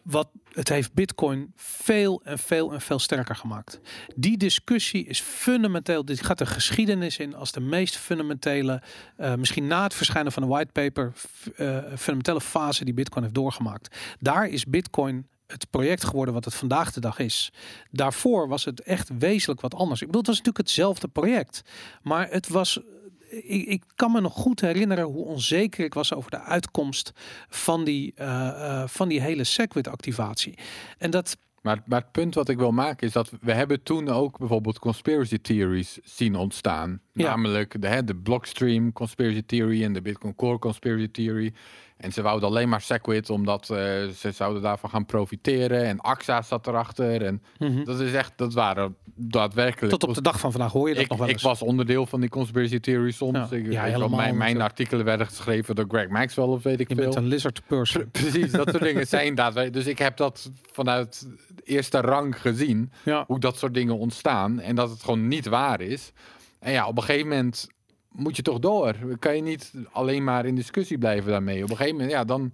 wat, het heeft Bitcoin veel en veel en veel sterker gemaakt. Die discussie is fundamenteel. Dit gaat de geschiedenis in als de meest fundamentele, eh, misschien na het verschijnen van een whitepaper, f- eh, fundamentele fase die Bitcoin heeft doorgemaakt. Daar is Bitcoin het project geworden wat het vandaag de dag is. Daarvoor was het echt wezenlijk wat anders. Ik bedoel, het was natuurlijk hetzelfde project. Maar het was ik, ik kan me nog goed herinneren hoe onzeker ik was over de uitkomst van die, eh, eh, van die hele Segwit-activatie. En dat, Maar, maar het punt wat ik wil maken is dat we hebben toen ook bijvoorbeeld conspiracy theories zien ontstaan. Ja. Namelijk de, hè, de Blockstream conspiracy theory en de Bitcoin Core conspiracy theory. En ze wouden alleen maar Segwit omdat eh, ze zouden daarvan gaan profiteren. En AXA zat erachter. En dat is echt, dat waren daadwerkelijk... tot op de dag van vandaag hoor je dat ik, nog wel ik eens. was onderdeel van die conspiracy theory soms. Ja. Ik, Ja, weet wel, helemaal mijn, mijn artikelen werden geschreven door Greg Maxwell of weet ik je veel. bent een lizard person. Precies, dat soort dingen zijn daadwerkelijk. Dus ik heb dat vanuit eerste rang gezien, Ja. hoe dat soort dingen ontstaan en dat het gewoon niet waar is. En ja, op een gegeven moment moet je toch door. Kan je niet alleen maar in discussie blijven daarmee. Op een gegeven moment, ja, dan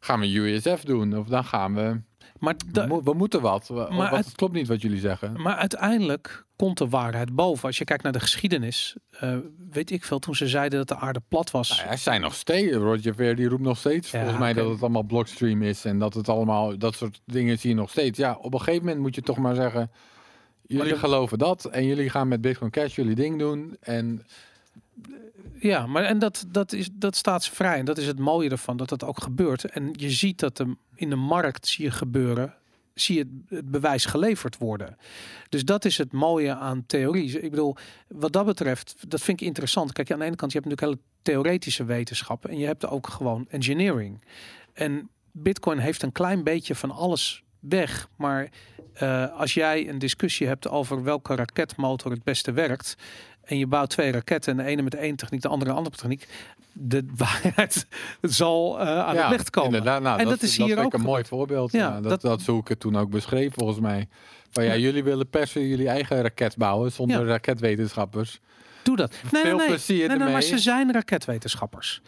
gaan we USF doen of dan gaan we. Maar, We, we moeten wat. We- Maar wat het- klopt niet wat jullie zeggen. maar uiteindelijk komt de waarheid boven. Als je kijkt naar de geschiedenis, eh, weet ik veel, toen ze zeiden dat de aarde plat was. Nou ja, er zijn nog steeds. Roger Ver die roept nog steeds. Ja, volgens mij dat het allemaal blockstream is en dat het allemaal dat soort dingen zie je nog steeds. Ja, op een gegeven moment moet je toch maar zeggen. Jullie geloven dat en jullie gaan met Bitcoin Cash jullie ding doen. En Ja, maar en dat, dat, is, dat staat ze vrij. En dat is het mooie ervan, dat dat ook gebeurt. En je ziet dat hem in de markt zie je gebeuren. Zie je het, het bewijs geleverd worden. Dus dat is het mooie aan theorie. Ik bedoel, wat dat betreft, dat vind ik interessant. Kijk, aan de ene kant, je hebt natuurlijk hele theoretische wetenschappen. En je hebt ook gewoon engineering. En Bitcoin heeft een klein beetje van alles weg. Maar eh, als jij een discussie hebt over welke raketmotor het beste werkt. En je bouwt twee raketten, de ene met één techniek, de andere een andere techniek. De waarheid zal eh, aan het licht komen. Inderdaad, nou, En dat, dat is hier ook een mooi voorbeeld. Ja, Ja, dat, dat- dat, is hoe ik het toen ook beschreef volgens mij. Van ja, jullie willen per se jullie eigen raket bouwen zonder Ja. raketwetenschappers. Doe dat. Nee, Veel nee, nee. plezier nee, nee, maar ze zijn raketwetenschappers.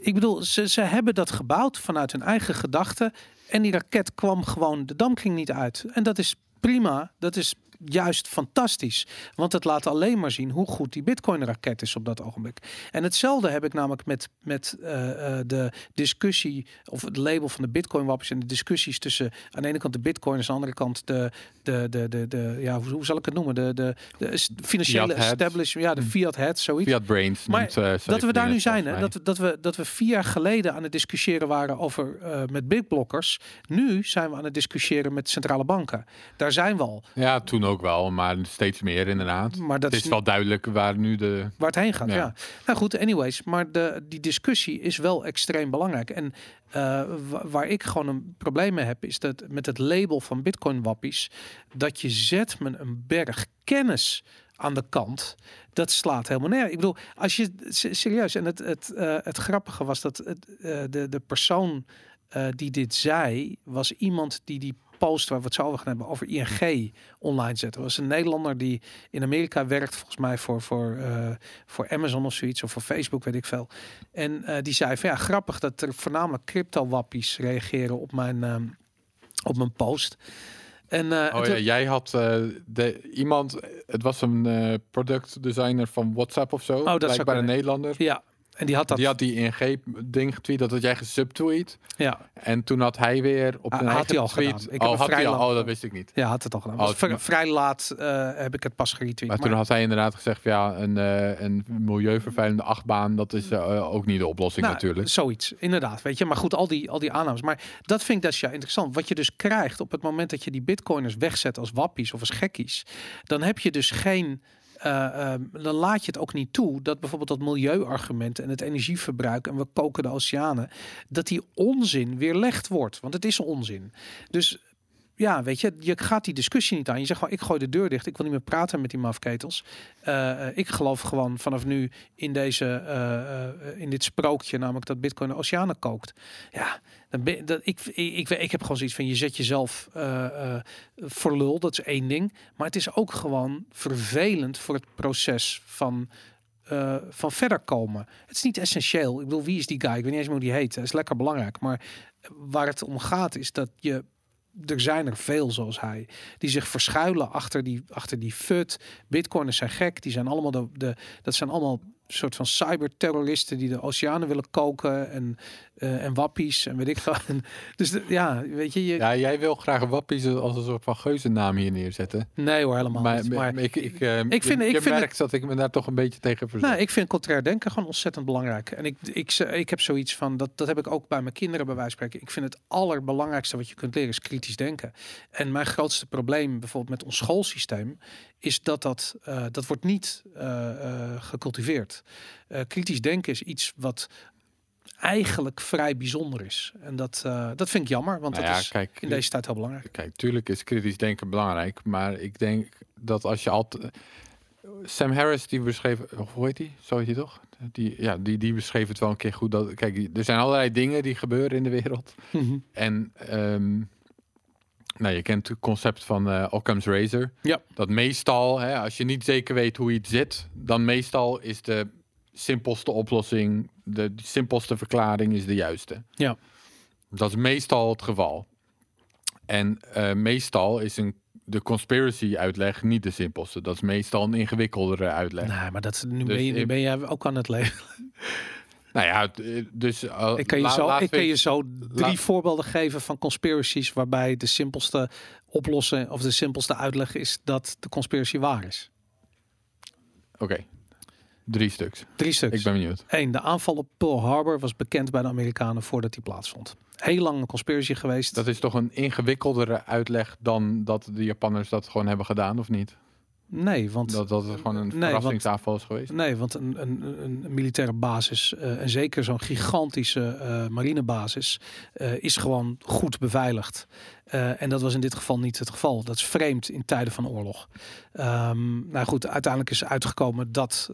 Ik bedoel, ze, ze hebben dat gebouwd vanuit hun eigen gedachten. En die raket kwam gewoon, de dam ging niet uit. En dat is prima. Dat is juist fantastisch. Want het laat alleen maar zien hoe goed die Bitcoin-raket is op dat ogenblik. En hetzelfde heb ik namelijk met, met eh, eh, de discussie, of het label van de Bitcoin-wappers en de discussies tussen aan de ene kant de Bitcoiners, aan de andere kant de, de, de, de, de ja, hoe, hoe zal ik het noemen? De, de, de financiële establishment, ja, de fiat head, zoiets. Fiat Brains. Maar noemt, eh, dat we daar nu zijn, hè? Dat, we- dat, we, dat we vier jaar geleden aan het discussiëren waren over eh, met big blockers. Nu zijn we aan het discussiëren met centrale banken. Daar zijn we al. Ja, toen ook wel, maar steeds meer inderdaad. Maar dat het is is wel duidelijk waar nu de... waar het heen gaat. Ja. Ja. Nou goed, anyways. Maar de, die discussie is wel extreem belangrijk. En eh, wa- waar ik gewoon een probleem mee heb, is dat met het label van Bitcoin wappies, dat je zet me een berg kennis aan de kant. Dat slaat helemaal neer. Ik bedoel, als je serieus en het, het, eh, het grappige was dat het, eh, de, de persoon die dit zei, was iemand die die post waar we het zo over gaan hebben over ING online zette. Dat was een Nederlander die in Amerika werkt, volgens mij voor, voor, eh, voor Amazon of zoiets, of voor Facebook, weet ik veel. En eh, die zei van ja, grappig dat er voornamelijk crypto-wappies reageren op mijn, ehm, op mijn post. En, eh, Oh ja, jij had eh, de, iemand, het was een eh product designer van WhatsApp of zo. Oh, dat blijkbaar een. Nederlander. ja, en die had dat. Die had die ING-ding getweet, dat had jij gesubtweet. ja, En toen had hij weer op Ah, zijn had hij al tweet... gedaan. Ik oh, had hij vrij al? Oh, dat wist ik niet. ja, had het al gedaan. Oh, maar- vrij laat eh, heb ik het pas geretweet. Maar toen had hij inderdaad gezegd, ja, een, eh, een milieuvervuilende achtbaan, dat is eh, ook niet de oplossing Nou, natuurlijk. Zoiets, inderdaad. Weet je, maar goed, al die, al die aannames. Maar dat vind ik dus ja interessant. Wat je dus krijgt op het moment dat je die bitcoiners wegzet als wappies of als gekkies, dan heb je dus geen. Eh, ehm, dan laat je het ook niet toe dat bijvoorbeeld dat milieuargument en het energieverbruik en we koken de oceanen, dat die onzin weerlegd wordt. Want het is onzin. Dus ja, weet je, je gaat die discussie niet aan. Je zegt gewoon, ik gooi de deur dicht. Ik wil niet meer praten met die mafketels. Eh, ik geloof gewoon vanaf nu in deze, eh, in dit sprookje, namelijk dat Bitcoin de oceanen kookt. Ja, dan ben, dat, ik, ik, ik, ik heb gewoon zoiets van, je zet jezelf voor lul. Dat is één ding. Maar het is ook gewoon vervelend voor het proces van van verder komen. Het is niet essentieel. Ik bedoel, wie is die guy? Ik weet niet eens hoe die heet. Hij is lekker belangrijk. Maar waar het om gaat is dat je... Er zijn er veel zoals hij. Die zich verschuilen achter die, achter die fut. Bitcoiners zijn gek. Die zijn allemaal de, de... Dat zijn allemaal soort van cyberterroristen die de oceanen willen koken. En, eh, en wappies en weet ik. En dus de- ja, weet je... je Ja, jij wil graag Wappies als een soort van geuzennaam hier neerzetten. Nee hoor, helemaal Maar, niet. Maar ik, ik, eh, ik vind- ik vind merkt dat ik me daar toch een beetje tegen verzet. Nou, ik vind contrair denken gewoon ontzettend belangrijk. En ik, ik, ik heb zoiets van, dat, dat heb ik ook bij mijn kinderen bij wijze van spreken. Ik vind het allerbelangrijkste wat je kunt leren is kritisch denken. En mijn grootste probleem bijvoorbeeld met ons schoolsysteem is dat dat, eh, dat wordt niet eh, eh, gecultiveerd. Kritisch denken is iets wat eigenlijk vrij bijzonder is. En dat, dat vind ik jammer, want Nou dat ja, is kijk, in deze tijd heel belangrijk. Kijk, tuurlijk is kritisch denken belangrijk, maar ik denk dat als je altijd... Sam Harris, die beschreef, hoe heet die? Zo heet hij toch? Die, ja, die, die beschreef het wel een keer goed. Dat, kijk, er zijn allerlei dingen die gebeuren in de wereld. En ehm, nou, je kent het concept van eh Occam's Razor. Ja. Dat meestal, hè, als je niet zeker weet hoe iets zit, dan meestal is de simpelste oplossing, de, simpelste verklaring is de juiste. Ja. Dat is meestal het geval. En eh, meestal is een, de conspiracy uitleg niet de simpelste. Dat is meestal een ingewikkeldere uitleg. Nee, maar dat, nu, Dus ben je, nu ben jij ook aan het leven. Nou ja, d- dus... uh, Ik kan je la- zo, laten ik we kan je eens- zo drie voorbeelden geven van conspiracies waarbij de simpelste oplossing of de simpelste uitleg is dat de conspiracy waar is. Oké, drie stuks. Drie stuks. Ik ben benieuwd. Eén, de aanval op Pearl Harbor was bekend bij de Amerikanen voordat die plaatsvond. Heel lang een conspiracy geweest. Dat is toch een ingewikkeldere uitleg dan dat de Japanners dat gewoon hebben gedaan, of niet? Nee, want Dat, dat het gewoon een Nee, verrassingsaanval is geweest? Nee, want een, een, een, militaire basis, eh, en zeker zo'n gigantische eh, marinebasis, eh, is gewoon goed beveiligd. En dat was in dit geval niet het geval. Dat is vreemd in tijden van oorlog. Ehm, nou goed, uiteindelijk is uitgekomen dat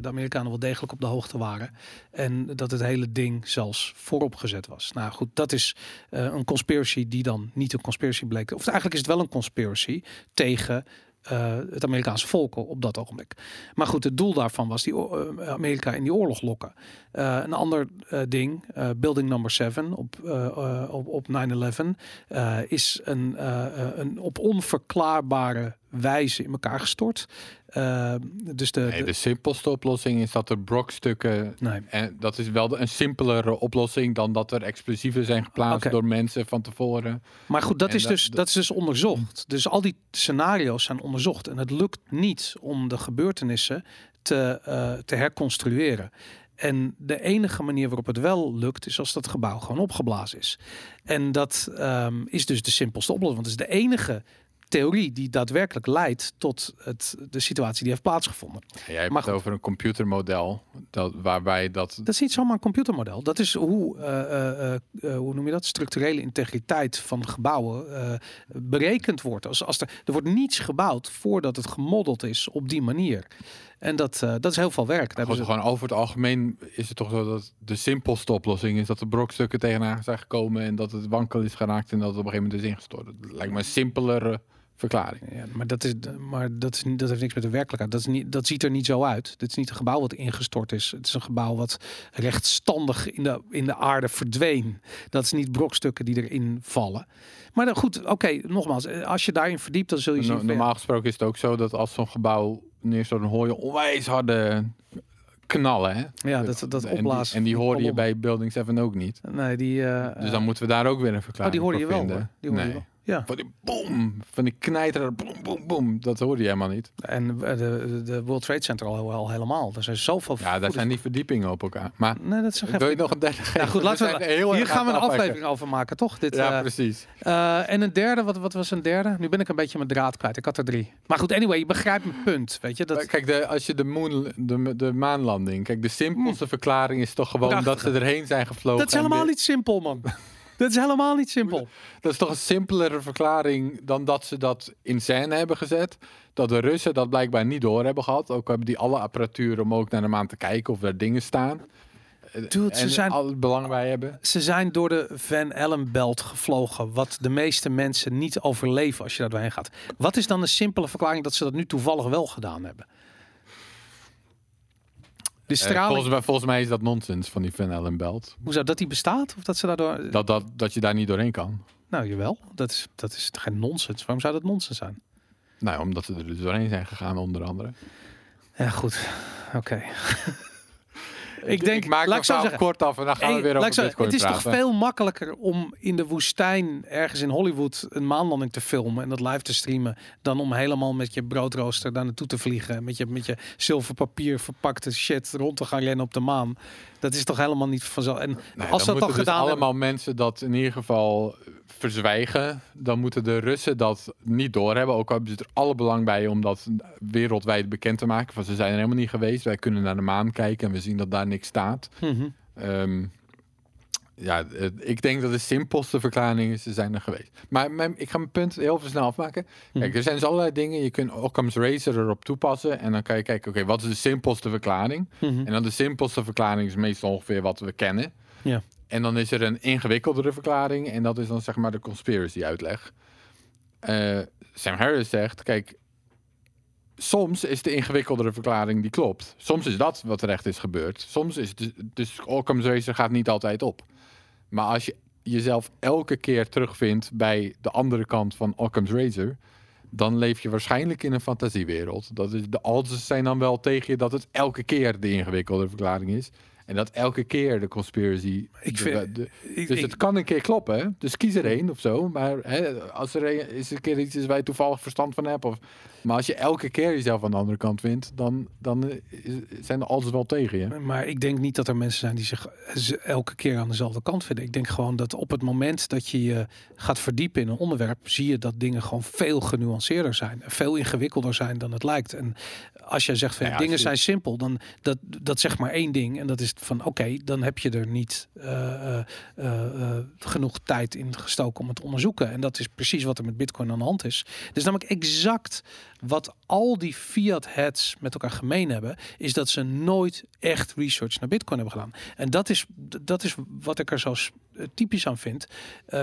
de Amerikanen wel degelijk op de hoogte waren. En dat het hele ding zelfs voorop gezet was. Nou goed, dat is een conspiracy die dan niet een conspiracy bleek. Of eigenlijk is het wel een conspiracy tegen eh, het Amerikaanse volk op dat ogenblik. Maar goed, het doel daarvan was die eh, Amerika in die oorlog lokken. Eh, een ander ding, Building Number 7 op, op, op 9-11, eh, is een, een op onverklaarbare wijze in elkaar gestort. Eh, dus de, Nee, de- de simpelste oplossing is dat er brokstukken... nee. En dat is wel de- een simpelere oplossing dan dat er explosieven zijn geplaatst door mensen van tevoren. Maar goed, dat En is, dat- dus, dat- dat is dus onderzocht. Dus al die scenario's zijn onderzocht. En het lukt niet om de gebeurtenissen te, eh, te herconstrueren. En de enige manier waarop het wel lukt, is als dat gebouw gewoon opgeblazen is. En dat ehm, is dus de simpelste oplossing. Want het is de enige theorie die daadwerkelijk leidt tot het, de situatie die heeft plaatsgevonden. Jij hebt Maar het goed. over een computermodel dat, waarbij dat... Dat is niet zomaar een computermodel. Dat is hoe, eh, eh, eh, hoe noem je dat? Structurele integriteit van gebouwen berekend wordt. Als, als er, er wordt niets gebouwd voordat het gemodeld is op die manier. En dat, dat is heel veel werk. Daar Gewoon, ze- gewoon over het algemeen is het toch zo dat de simpelste oplossing is dat de brokstukken tegenaan zijn gekomen en dat het wankel is geraakt en dat het op een gegeven moment is ingestort. Het lijkt me een simpelere verklaring. Ja, maar dat, is, maar dat, is, dat heeft niks met de werkelijkheid. Dat, is niet, dat ziet er niet zo uit. Dit is niet een gebouw wat ingestort is. Het is een gebouw wat rechtstandig in de, in de aarde verdween. Dat is niet brokstukken die erin vallen. Maar dan, goed, oké, nogmaals. Als je daarin verdiept, dan zul je zien... No- normaal gesproken is het ook zo dat als zo'n gebouw neerstort, dan hoor je onwijs harde knallen. Hè? Ja, dat, dat en die, en die hoorde je bij Building 7 ook niet. Nee, die... eh, Dus dan moeten we daar ook weer een oh, verklaring die hoorde je wel. vinden. hoor. Die hoorde nee. je wel. Ja. Van die boom, van die knijter, boom, boom, boom. Dat hoorde je helemaal niet. En eh, de, de World Trade Center al, al helemaal. Er zijn zoveel... Ja, daar zijn die verdiepingen op elkaar. Maar Nee, dat is wil je nog een derde geven? Ja, goed, laten we, hier gaan we een afwijken. aflevering over maken, toch? Dit, Ja, eh, precies. eh, en een derde, wat, wat was een derde? Nu ben ik een beetje mijn draad kwijt. Ik had er drie. Maar goed, anyway, je begrijpt mijn punt. Weet je, dat, Kijk, de, als je de, moon, de, de maanlanding... Kijk, de simpelste verklaring is toch gewoon dat ze erheen zijn gevlogen. dat is helemaal niet simpel, man. Dat is helemaal niet simpel. Dat is toch een simpelere verklaring dan dat ze dat in scène hebben gezet. Dat de Russen dat blijkbaar niet door hebben gehad. Ook hebben die alle apparatuur om ook naar de maan te kijken of er dingen staan. Dude, ze zijn- al het belang bij hebben. Ze zijn door de Van Allen belt gevlogen, wat de meeste mensen niet overleven als je daar doorheen gaat. Wat is dan de simpele verklaring dat ze dat nu toevallig wel gedaan hebben? De Eh, straling, volgens, mij, volgens mij is dat nonsens van die Van Allen belt. hoe zou dat die bestaat? Of dat ze daardoor... Dat, dat, dat je daar niet doorheen kan. Nou, jawel. Dat is, dat is geen nonsens. Waarom zou dat nonsens zijn? Nou, omdat ze er dus doorheen zijn gegaan, onder andere. Ja, goed. Oké. ik denk, ik maak laat ik zo zeggen. kort af en dan gaan we weer over Bitcoin het is praten. toch veel makkelijker om in de woestijn ergens in Hollywood een maanlanding te filmen en dat live te streamen dan om helemaal met je broodrooster daar naartoe te vliegen met je met je zilverpapier verpakte shit rond te gaan rennen op de maan. Dat is toch helemaal niet vanzelf. En Nee, als dat moeten dus gedaan allemaal hebben, mensen dat in ieder geval verzwijgen. Dan moeten de Russen dat niet doorhebben. Ook al hebben ze er alle belang bij om dat wereldwijd bekend te maken. Van ze zijn er helemaal niet geweest. Wij kunnen naar de maan kijken en we zien dat daar niks staat. Mhm. Ehm, ja, eh, ik denk dat de simpelste verklaring is, ze zijn er geweest. Maar mijn, ik ga mijn punt heel snel afmaken. Kijk, er zijn dus allerlei dingen. Je kunt Occam's Razor erop toepassen. En dan kan je kijken, oké, wat is de simpelste verklaring? Mhm. En dan de simpelste verklaring is meestal ongeveer wat we kennen. Ja. En dan is er een ingewikkeldere verklaring. En dat is dan zeg maar de conspiracy uitleg. Eh, Sam Harris zegt, kijk, soms is de ingewikkeldere verklaring die klopt. Soms is dat wat er echt is gebeurd. Soms is het dus, dus Occam's Razor gaat niet altijd op. Maar als je jezelf elke keer terugvindt bij de andere kant van Occam's Razor, dan leef je waarschijnlijk in een fantasiewereld. Dat is, de odds zijn dan wel tegen je dat het elke keer de ingewikkelde verklaring is. En dat elke keer de conspiracy. Ik de- vind- de- Ik- dus ik- het kan een keer kloppen. hè? Dus kies er één of zo. Maar hè, als er een, is een keer iets is waar je toevallig verstand van hebt. Of, maar als je elke keer jezelf aan de andere kant vindt, dan, dan is- zijn de odds wel tegen je. Maar ik denk niet dat er mensen zijn die zich elke keer aan dezelfde kant vinden. Ik denk gewoon dat op het moment dat je je gaat verdiepen in een onderwerp, zie je dat dingen gewoon veel genuanceerder zijn. Veel ingewikkelder zijn dan het lijkt. En als jij zegt van ja, dingen je- zijn simpel, dan dat, dat zegt maar één ding. En dat is van oké, dan heb je er niet eh, eh, eh, genoeg tijd in gestoken om het onderzoeken. En dat is precies wat er met Bitcoin aan de hand is. Dus namelijk exact wat al die fiat heads met elkaar gemeen hebben, is dat ze nooit echt research naar Bitcoin hebben gedaan. En dat is, dat is wat ik er zo typisch aan vind.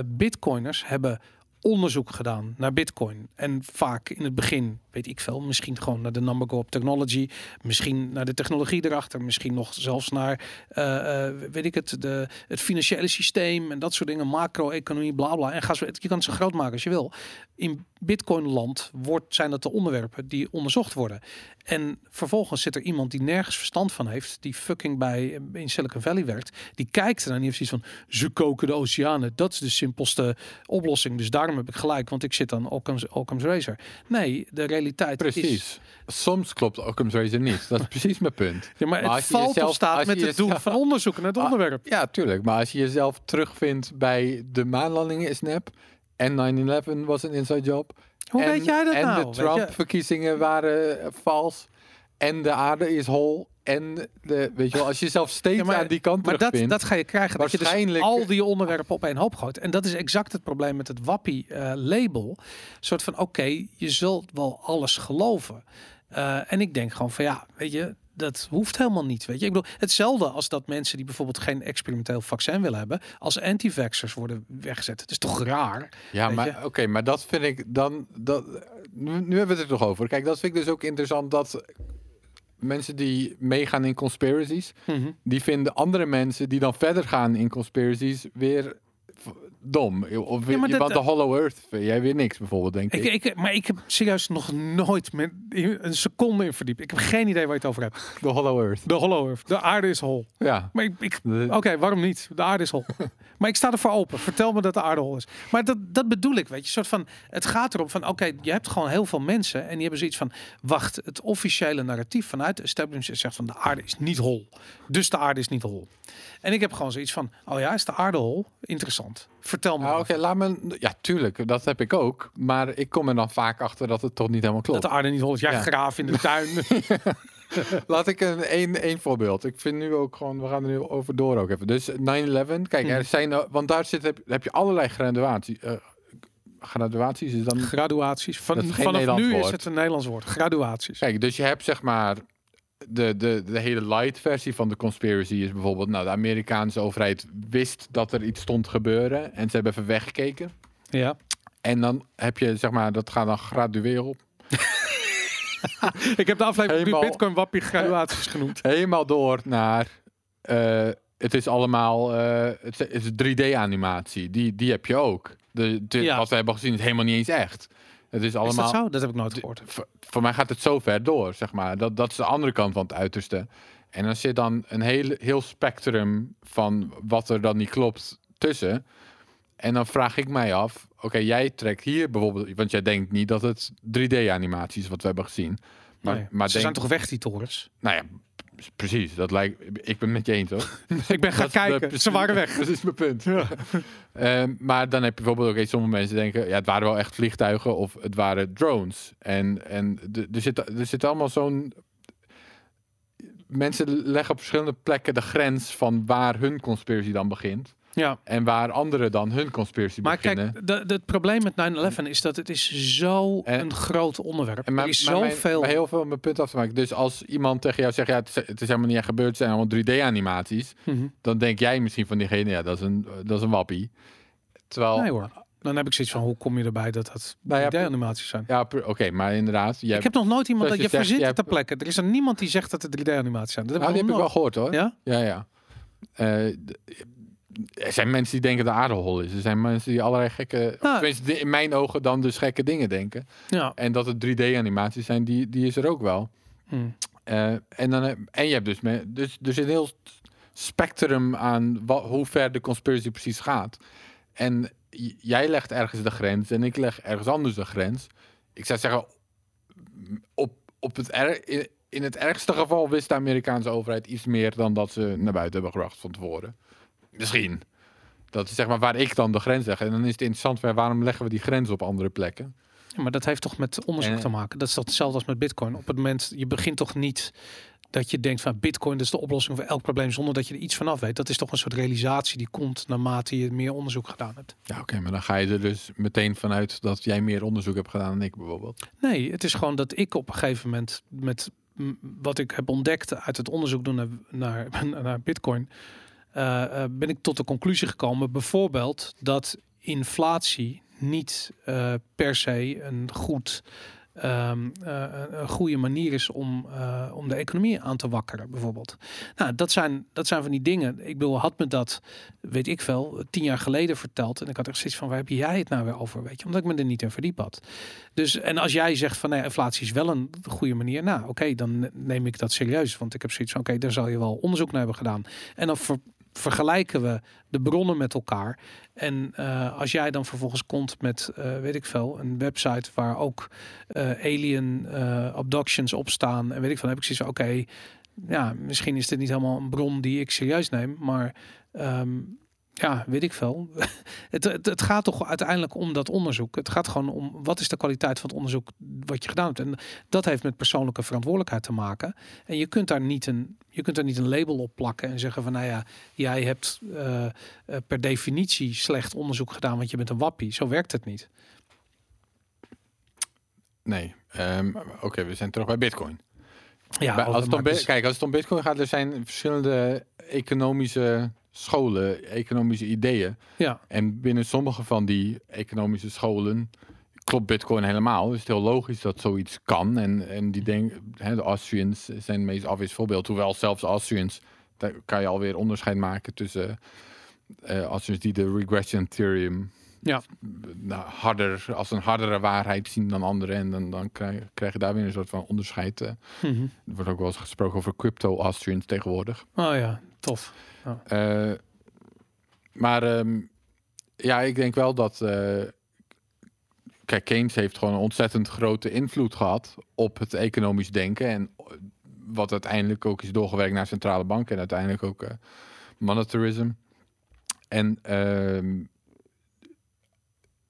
Bitcoiners hebben onderzoek gedaan naar Bitcoin. En vaak in het begin, weet ik veel, misschien gewoon naar de number go up technology, misschien naar de technologie erachter, misschien nog zelfs naar, eh, eh, weet ik het, de, het financiële systeem en dat soort dingen, macro-economie, bla bla. En ga zo, je kan het zo groot maken als je wil. In Bitcoin-land wordt, zijn dat de onderwerpen die onderzocht worden. En vervolgens zit er iemand die nergens verstand van heeft, die fucking bij in Silicon Valley werkt, die kijkt en die heeft zoiets van, ze koken de oceanen, dat is de simpelste oplossing. Dus daarom heb ik gelijk, want ik zit aan Occam's, Occam's Razor. Nee, de realiteit Precies. Soms klopt Occam's Razor niet. Dat is precies mijn punt. Ja, maar, Maar het valt jezelf- of staat met het doen jezelf- van onderzoeken naar het Ah, onderwerp. Ja, tuurlijk. Maar als je jezelf terugvindt bij de maanlandingen is nep en 9-11 was een inside job. Hoe en, weet jij dat en nou? de Weet je? Trump-verkiezingen waren eh, vals. En de aarde is hol. En de, weet je wel, als je jezelf steeds Ja, maar- aan die kant Maar dat, dat ga je krijgen. Dat je dus al die onderwerpen op één hoop gooit. En dat is exact het probleem met het Wappie-label. Een soort van, oké, je zult wel alles geloven. Eh, en ik denk gewoon van, ja, weet je, dat hoeft helemaal niet. Weet je, ik bedoel, hetzelfde als dat mensen die bijvoorbeeld geen experimenteel vaccin willen hebben, als anti-vaxxers worden weggezet. Het is toch raar? Ja, maar oké, maar dat vind ik dan. Dat, nu, nu hebben we het er toch over. Kijk, dat vind ik dus ook interessant dat mensen die meegaan in conspiracies, Mhm. die vinden andere mensen die dan verder gaan in conspiracies weer dom. Of Ja, je dat- wat de Hollow Earth jij weer niks bijvoorbeeld, denk ik. Ik, ik, maar ik heb serieus nog nooit met een seconde in verdiept. Ik heb geen idee waar je het over hebt. De Hollow Earth. De hollow earth. De aarde is hol. Ja. Maar ik, Oké, waarom niet? De aarde is hol. maar ik sta ervoor open. Vertel me dat de aarde hol is. Maar dat, dat bedoel ik, weet je. Soort van, het gaat erom van, oké, je hebt gewoon heel veel mensen en die hebben zoiets van, wacht, het officiële narratief vanuit de establishment zegt van, de aarde is niet hol. Dus de aarde is niet hol. En ik heb gewoon zoiets van, oh ja, is de aarde hol? Interessant. Vertel me. Nou, oké, laat me. Ja, tuurlijk, dat heb ik ook. Maar ik kom er dan vaak achter dat het toch niet helemaal Dat klopt. de aarde niet is. Ja, Ja. graaf in de tuin. Laat ik een één voorbeeld. Ik vind nu ook gewoon, we gaan er nu over door ook even. Dus 9-11, kijk, er Mhm. zijn, eh, want daar zit, heb, heb je allerlei graduaties. eh, graduaties is dan. Graduaties. Van, Dat is vanaf nu is woord. het een Nederlands woord. Graduaties. Kijk, dus je hebt zeg maar. De, de, de hele light versie van de conspiracy is bijvoorbeeld. Nou, de Amerikaanse overheid wist dat er iets stond gebeuren. En ze hebben even weggekeken. Ja. En dan heb je zeg maar, dat gaat dan gradueel. Ik heb de aflevering Helemaal- Bitcoin Wappie graduaties genoemd. helemaal door naar. eh, het is allemaal. eh, het, is- het is 3D-animatie. Die, die heb je ook. De, de- Ja. Wat we hebben gezien is helemaal niet eens echt. Het is Is dat allemaal. zo? Dat heb ik nooit gehoord. voor, voor mij gaat het zo ver door, zeg maar. Dat, dat is de andere kant van het uiterste. En dan zit dan een heel, heel spectrum van wat er dan niet klopt tussen. En dan vraag ik mij af, oké, jij trekt hier bijvoorbeeld, want jij denkt niet dat het 3D-animatie is wat we hebben gezien. Maar, Nee. maar Ze denk, zijn toch weg, die torens? nou ja, precies, dat lijkt, ik ben met je eens hoor. Ik ben gaan Dat kijken. Ze waren weg. Dat is mijn punt. Ehm, maar dan heb je bijvoorbeeld ook eens sommige mensen denken, ja, het waren wel echt vliegtuigen of het waren drones. En, en er zit, er zit allemaal zo'n. Mensen leggen op verschillende plekken de grens van waar hun conspiracy dan begint. Ja. En waar anderen dan hun conspiracy Maar beginnen. kijk, de, de- het probleem met 9-11 is dat het is zo En- een groot onderwerp. En maar, er is maar zoveel... maar heel veel om mijn punt af te maken. Dus als iemand tegen jou zegt, ja, het is, het is helemaal niet echt gebeurd, het zijn allemaal 3D-animaties. Mhm. Dan denk jij misschien van diegene, ja, dat is een, dat is een wappie. Terwijl, Nee hoor. Dan heb ik zoiets van, hoe kom je erbij dat dat Nou ja, 3D-animaties zijn? ja, oké, maar inderdaad. Jij, Ik heb nog nooit iemand dat je je zegt, verzint het ter plekke. Er is er niemand die zegt dat het 3D-animaties zijn. Dat heb Nou, ik die heb ik wel gehoord hoor. Ja? Ja, ja. Eh, er zijn mensen die denken dat de aarde hol is. Er zijn mensen die allerlei gekke, Nou. tenminste in mijn ogen dan dus gekke dingen denken. Ja. En dat het 3D-animaties zijn, die, die is er ook wel. Hm. Eh, en, dan, heb- en je hebt dus, me, dus er zit een heel spectrum aan wa- hoe ver de conspiracy precies gaat. En jij legt ergens de grens en ik leg ergens anders de grens. Ik zou zeggen, op, op het er, in, in het ergste geval wist de Amerikaanse overheid iets meer dan dat ze naar buiten hebben gebracht van tevoren. Misschien. Dat is zeg maar waar ik dan de grens leg. En dan is het interessant, waarom leggen we die grens op andere plekken? Ja, maar dat heeft toch met onderzoek En- te maken. Dat is hetzelfde als met Bitcoin. Op het moment, je begint toch niet dat je denkt van Bitcoin dat is de oplossing voor elk probleem zonder dat je er iets van af weet. Dat is toch een soort realisatie die komt naarmate je meer onderzoek gedaan hebt. Ja, oké, maar dan ga je er dus meteen vanuit dat jij meer onderzoek hebt gedaan dan ik bijvoorbeeld. Nee, het is gewoon dat ik op een gegeven moment met wat ik heb ontdekt uit het onderzoek doen naar, naar, naar Bitcoin, ben ik tot de conclusie gekomen, bijvoorbeeld dat inflatie niet eh, per se een goed. ehm, eh, een goede manier is om, eh, om de economie aan te wakkeren, bijvoorbeeld. Nou, dat zijn, dat zijn van die dingen. Ik bedoel, had me dat, weet ik veel, tien jaar geleden verteld. En ik had echt zoiets van, waar heb jij het nou weer over? Weet je, omdat ik me er niet in verdiep had. Dus, en als jij zegt van, nee, inflatie is wel een goede manier. Nou, oké, dan neem ik dat serieus. Want ik heb zoiets van, oké, daar zal je wel onderzoek naar hebben gedaan. En dan ver- vergelijken we de bronnen met elkaar. En eh, als jij dan vervolgens komt met, eh, weet ik veel, een website waar ook eh, alien abductions op staan. En weet ik van, heb ik zoiets oké, ja, misschien is dit niet helemaal een bron die ik serieus neem. Maar ehm, ja, weet ik veel. het, het, het gaat toch uiteindelijk om dat onderzoek. Het gaat gewoon om wat is de kwaliteit van het onderzoek wat je gedaan hebt. En dat heeft met persoonlijke verantwoordelijkheid te maken. En je kunt daar niet een, je kunt daar niet een label op plakken en zeggen van nou ja, jij hebt eh, eh, per definitie slecht onderzoek gedaan, want je bent een wappie. Zo werkt het niet. Nee. Ehm, Oké, we zijn terug bij Bitcoin. Ja, Bij- als het om, kijk, als het om Bitcoin gaat, er zijn verschillende economische scholen, economische ideeën. ja. En binnen sommige van die economische scholen klopt Bitcoin helemaal. Dus het is heel logisch dat zoiets kan. En, en die denken, hè, de Austrians zijn het meest obvious voorbeeld. Hoewel zelfs Austrians, daar kan je alweer onderscheid maken tussen eh Austrians die de regression theorem Ja. nou, harder, als een hardere waarheid zien dan anderen. En dan, dan krijg, krijg je daar weer een soort van onderscheid. eh. Mhm. Er wordt ook wel eens gesproken over crypto-Austrians tegenwoordig. Oh ja, tof. Eh, maar ehm, ja, ik denk wel dat. eh, kijk, Keynes heeft gewoon een ontzettend grote invloed gehad op het economisch denken. En wat uiteindelijk ook is doorgewerkt naar centrale banken en uiteindelijk ook eh, monetarism. En ehm,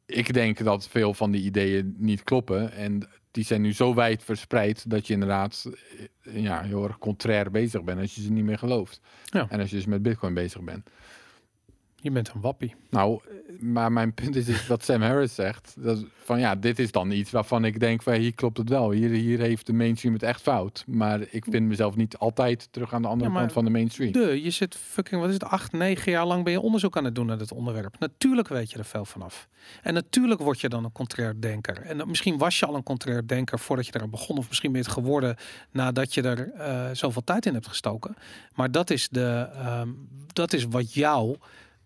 ik denk dat veel van die ideeën niet kloppen. En die zijn nu zo wijd verspreid dat je inderdaad eh, ja, heel erg contrair bezig bent als je ze niet meer gelooft. Ja. En als je dus met Bitcoin bezig bent. Je bent een wappie. Nou, eh, maar mijn punt is, is wat Sam Harris zegt. Dat, van ja, dit is dan iets waarvan ik denk, van, hier klopt het wel. Hier, hier heeft de mainstream het echt fout. Maar ik vind mezelf niet altijd terug aan de andere Ja, kant van de mainstream. De, je zit fucking, wat is het, acht, negen jaar lang ben je onderzoek aan het doen naar dit onderwerp. Natuurlijk weet je er veel vanaf. En natuurlijk word je dan een contrair denker. En dan- misschien was je al een contrair denker voordat je eraan begon. Of misschien ben je het geworden nadat je er eh, zoveel tijd in hebt gestoken. Maar dat is, de, ehm, dat is wat jou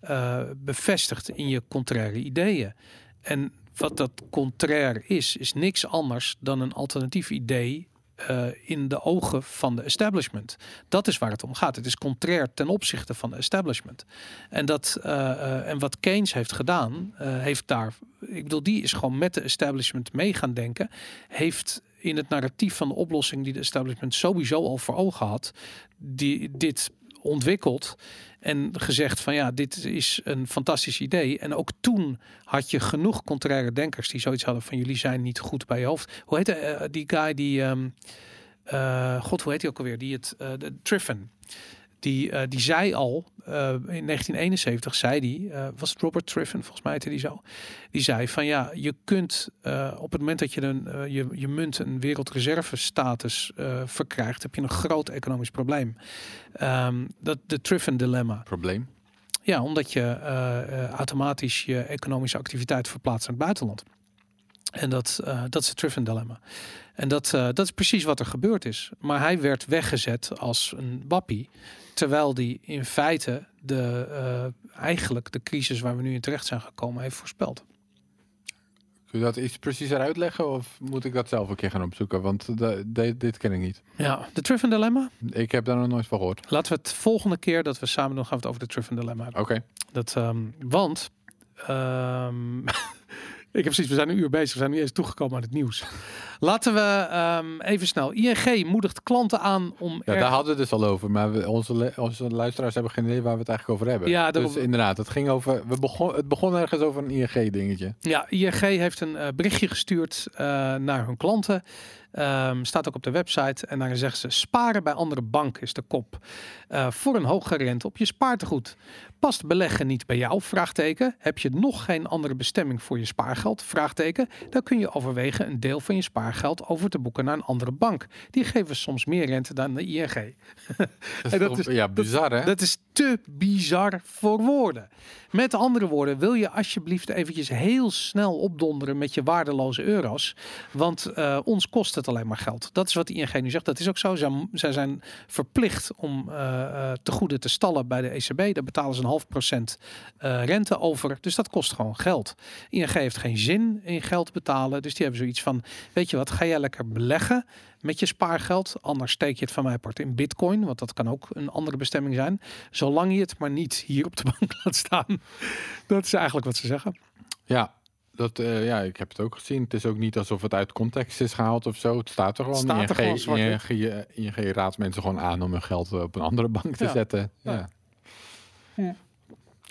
eh, bevestigt in je contraire ideeën. En wat dat contrair is, is niks anders dan een alternatief idee eh, in de ogen van de establishment. Dat is waar het om gaat. Het is contrair ten opzichte van de establishment. En, dat, eh, en wat Keynes heeft gedaan, heeft daar, ik bedoel, die is gewoon met de establishment mee gaan denken. Heeft in het narratief van de oplossing die de establishment sowieso al voor ogen had, die dit ontwikkeld en gezegd van ja, dit is een fantastisch idee. En ook toen had je genoeg contraire denkers die zoiets hadden van jullie zijn niet goed bij je hoofd. Hoe heet eh, die guy die, ehm, eh, god hoe heet hij ook alweer, die het, eh, de Triffin. Die, eh, die zei al, eh, in 1971 zei die, eh, was het Robert Triffin, volgens mij heette die zo. Die zei van ja, je kunt op het moment dat je, een, je, je munt een wereldreservestatus eh verkrijgt, heb je een groot economisch probleem. Ehm, dat de Triffin dilemma. Probleem. Ja, omdat je automatisch je economische activiteit verplaatst naar het buitenland. En dat, dat is het Triffin dilemma. En dat, eh, dat is precies wat er gebeurd is. Maar hij werd weggezet als een wappie. Terwijl die in feite de, eh, eigenlijk de crisis waar we nu in terecht zijn gekomen heeft voorspeld. Kun je dat iets preciezer uitleggen of moet ik dat zelf een keer gaan opzoeken? Want de- de- dit ken ik niet. Ja, de Triffin dilemma. Ik heb daar nog nooit van gehoord. Laten we het volgende keer dat we samen doen, gaan we het over de Triffin dilemma hebben. Oké. Dat, ehm, want ehm, ik heb precies, we zijn een uur bezig, we zijn nu eens toegekomen aan het nieuws. Laten we ehm, even snel. ING moedigt klanten aan om. Ja, er- daar hadden we het dus al over. Maar we, onze, onze luisteraars hebben geen idee waar we het eigenlijk over hebben. Ja, dus inderdaad, het ging over. We begon, het begon ergens over een ING-dingetje. Ja, ING heeft een eh, berichtje gestuurd eh, naar hun klanten. Ehm, staat ook op de website. En daarin zeggen ze: sparen bij andere banken is de kop. Eh, voor een hogere rente op je spaartegoed. Past beleggen niet bij jou? Vraagteken. Heb je nog geen andere bestemming voor je spaargeld? Vraagteken. Dan kun je overwegen een deel van je spaargeld over te boeken naar een andere bank. Die geven soms meer rente dan de ING. Dat dat is- ja, bizar hè? Dat is te bizar voor woorden. Met andere woorden, wil je alsjeblieft eventjes heel snel opdonderen met je waardeloze euro's. Want eh, ons kost het alleen maar geld. Dat is wat de ING nu zegt. Dat is ook zo. Zij, zij zijn verplicht om eh, te goede te stallen bij de ECB. Daar betalen ze een half procent rente over. Dus dat kost gewoon geld. ING heeft geen zin in geld betalen. Dus die hebben zoiets van, weet je wat, ga jij lekker beleggen met je spaargeld. Anders steek je het van mij apart in bitcoin. Want dat kan ook een andere bestemming zijn. Zolang je het maar niet hier op de bank laat staan. Dat is eigenlijk wat ze zeggen. Ja, dat, eh, ja, ik heb het ook gezien. Het is ook niet alsof het uit context is gehaald of zo. Het staat er gewoon. staat er gewoon ING, zwart-wit. ING, ING raadt mensen gewoon aan om hun geld op een andere bank te Ja. zetten. Ja. Ja. Ja.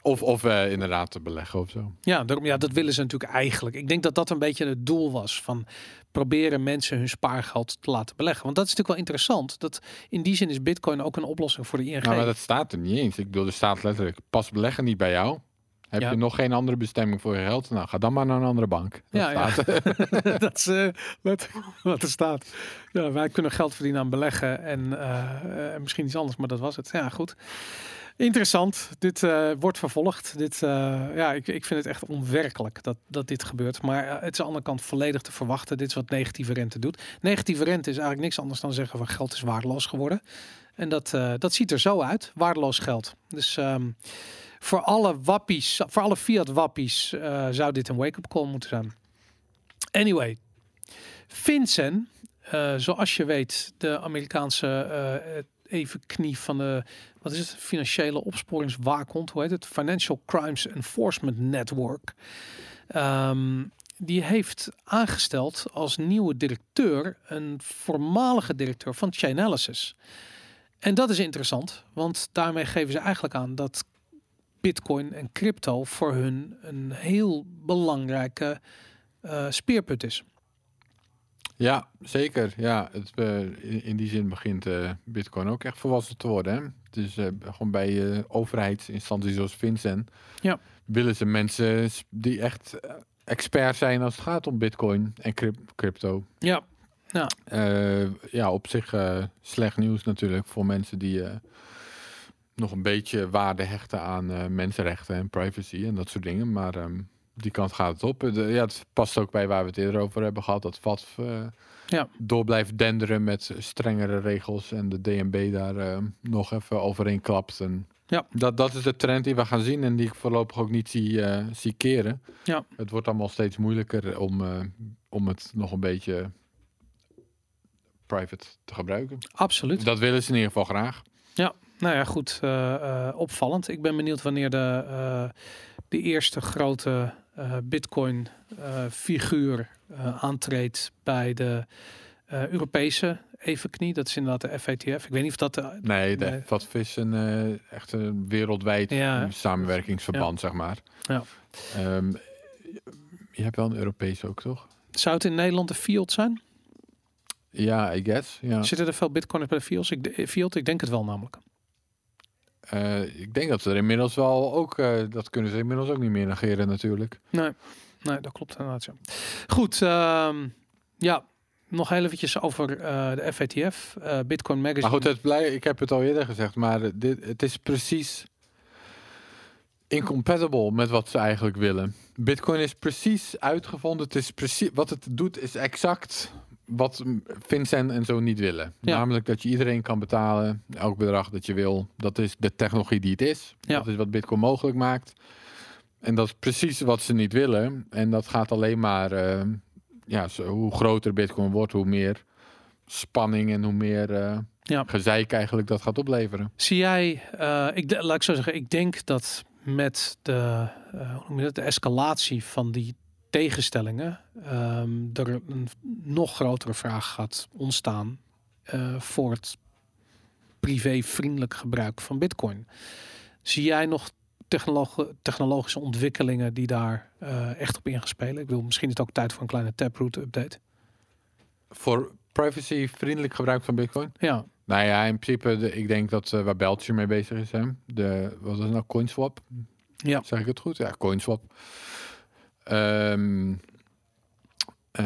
Of, of eh, inderdaad te beleggen of zo. Ja, daarom, ja, dat willen ze natuurlijk eigenlijk. Ik denk dat dat een beetje het doel was van proberen mensen hun spaargeld te laten beleggen. Want dat is natuurlijk wel interessant. Dat in die zin is bitcoin ook een oplossing voor de ING. Nou, maar dat staat er niet eens. Ik bedoel, er staat letterlijk, pas beleggen niet bij jou. Heb Ja. je nog geen andere bestemming voor je geld? Nou, ga dan maar naar een andere bank. Dat Ja, ja. staat- dat is eh, wat, wat er staat. Ja, wij kunnen geld verdienen aan beleggen en eh, eh, misschien iets anders, maar dat was het. Ja, goed. Interessant. Dit eh, wordt vervolgd. Dit, eh, ja, ik, ik vind het echt onwerkelijk dat, dat dit gebeurt. Maar eh, het is aan de andere kant volledig te verwachten. Dit is wat negatieve rente doet. Negatieve rente is eigenlijk niks anders dan zeggen van geld is waardeloos geworden. En dat, dat ziet er zo uit. Waardeloos geld. Dus ehm, voor alle wappies, voor alle fiat wappies zou dit een wake-up call moeten zijn. Anyway, FinCEN, eh, zoals je weet, de Amerikaanse even knie van de, wat is het, financiële opsporingswaakhond, hoe heet het, Financial Crimes Enforcement Network. Ehm, die heeft aangesteld als nieuwe directeur een voormalige directeur van Chainalysis. En dat is interessant, want daarmee geven ze eigenlijk aan dat Bitcoin en crypto voor hun een heel belangrijke eh, speerpunt is. Ja, zeker. Ja, het, eh, in, in die zin begint eh, Bitcoin ook echt volwassen te worden. Hè? Dus eh, gewoon bij overheidsinstanties zoals Vincent Ja. willen ze mensen die echt expert zijn als het gaat om Bitcoin en cryp- crypto. Ja, Eh, ja, op zich slecht nieuws natuurlijk voor mensen die nog een beetje waarde hechten aan mensenrechten en privacy en dat soort dingen. Maar ehm, die kant gaat het op. De, ja, het past ook bij waar we het eerder over hebben gehad. Dat VAT eh, Ja. door blijft denderen met strengere regels en de DNB daar eh, nog even overheen klapt. En Ja. dat, dat is de trend die we gaan zien en die ik voorlopig ook niet zie, eh, zie keren. Ja. Het wordt allemaal steeds moeilijker om, om het nog een beetje private te gebruiken. absoluut. Dat willen ze in ieder geval graag. Nou ja, goed. eh, eh, opvallend. Ik ben benieuwd wanneer de, eh, de eerste grote Bitcoin-figuur aantreedt bij de Europese evenknie. Dat is inderdaad de FATF. Ik weet niet of dat... de- Nee, de Nee. Is een echt een wereldwijd Ja, samenwerkingsverband, zeg maar. Ja. Ehm, je hebt wel een Europees ook, toch? zou het in Nederland de Field zijn? Ja, I guess. Ja. Zitten er veel Bitcoiners bij de Fields? Ik, de- Field? Ik denk het wel namelijk. Eh, ik denk dat ze er inmiddels wel ook, eh, dat kunnen ze inmiddels ook niet meer negeren natuurlijk. Nee, nee dat klopt inderdaad. Ja. Goed, ehm, ja, nog heel eventjes over eh, de FATF, Bitcoin Magazine. Maar goed, het blij, ik heb het al eerder gezegd, maar dit, het is precies incompatible met wat ze eigenlijk willen. Bitcoin is precies uitgevonden. Het is precies wat het doet, is exact wat Vincent en zo niet willen. Ja. Namelijk dat je iedereen kan betalen, elk bedrag dat je wil. Dat is de technologie die het is. Ja. Dat is wat Bitcoin mogelijk maakt. En dat is precies wat ze niet willen. En dat gaat alleen maar, eh, ja, zo, hoe groter Bitcoin wordt, hoe meer spanning en hoe meer Ja. gezeik eigenlijk dat gaat opleveren. Zie jij, eh, ik, laat ik zo zeggen, ik denk dat met de, hoe noem je dat, de escalatie van die tegenstellingen ehm, er een nog grotere vraag gaat ontstaan eh, voor het privé-vriendelijk gebruik van Bitcoin. Zie jij nog technologische ontwikkelingen die daar eh, echt op in gaan spelen? Ik wil misschien is het ook tijd voor een kleine Taproot-update. Voor privacy-vriendelijk gebruik van Bitcoin? Ja, Nou ja, in principe, de, ik denk dat eh, waar Beltje mee bezig is, hè? De, wat is het nou, CoinSwap? Ja. Zeg ik het goed? Ja, CoinSwap. Ehm, eh,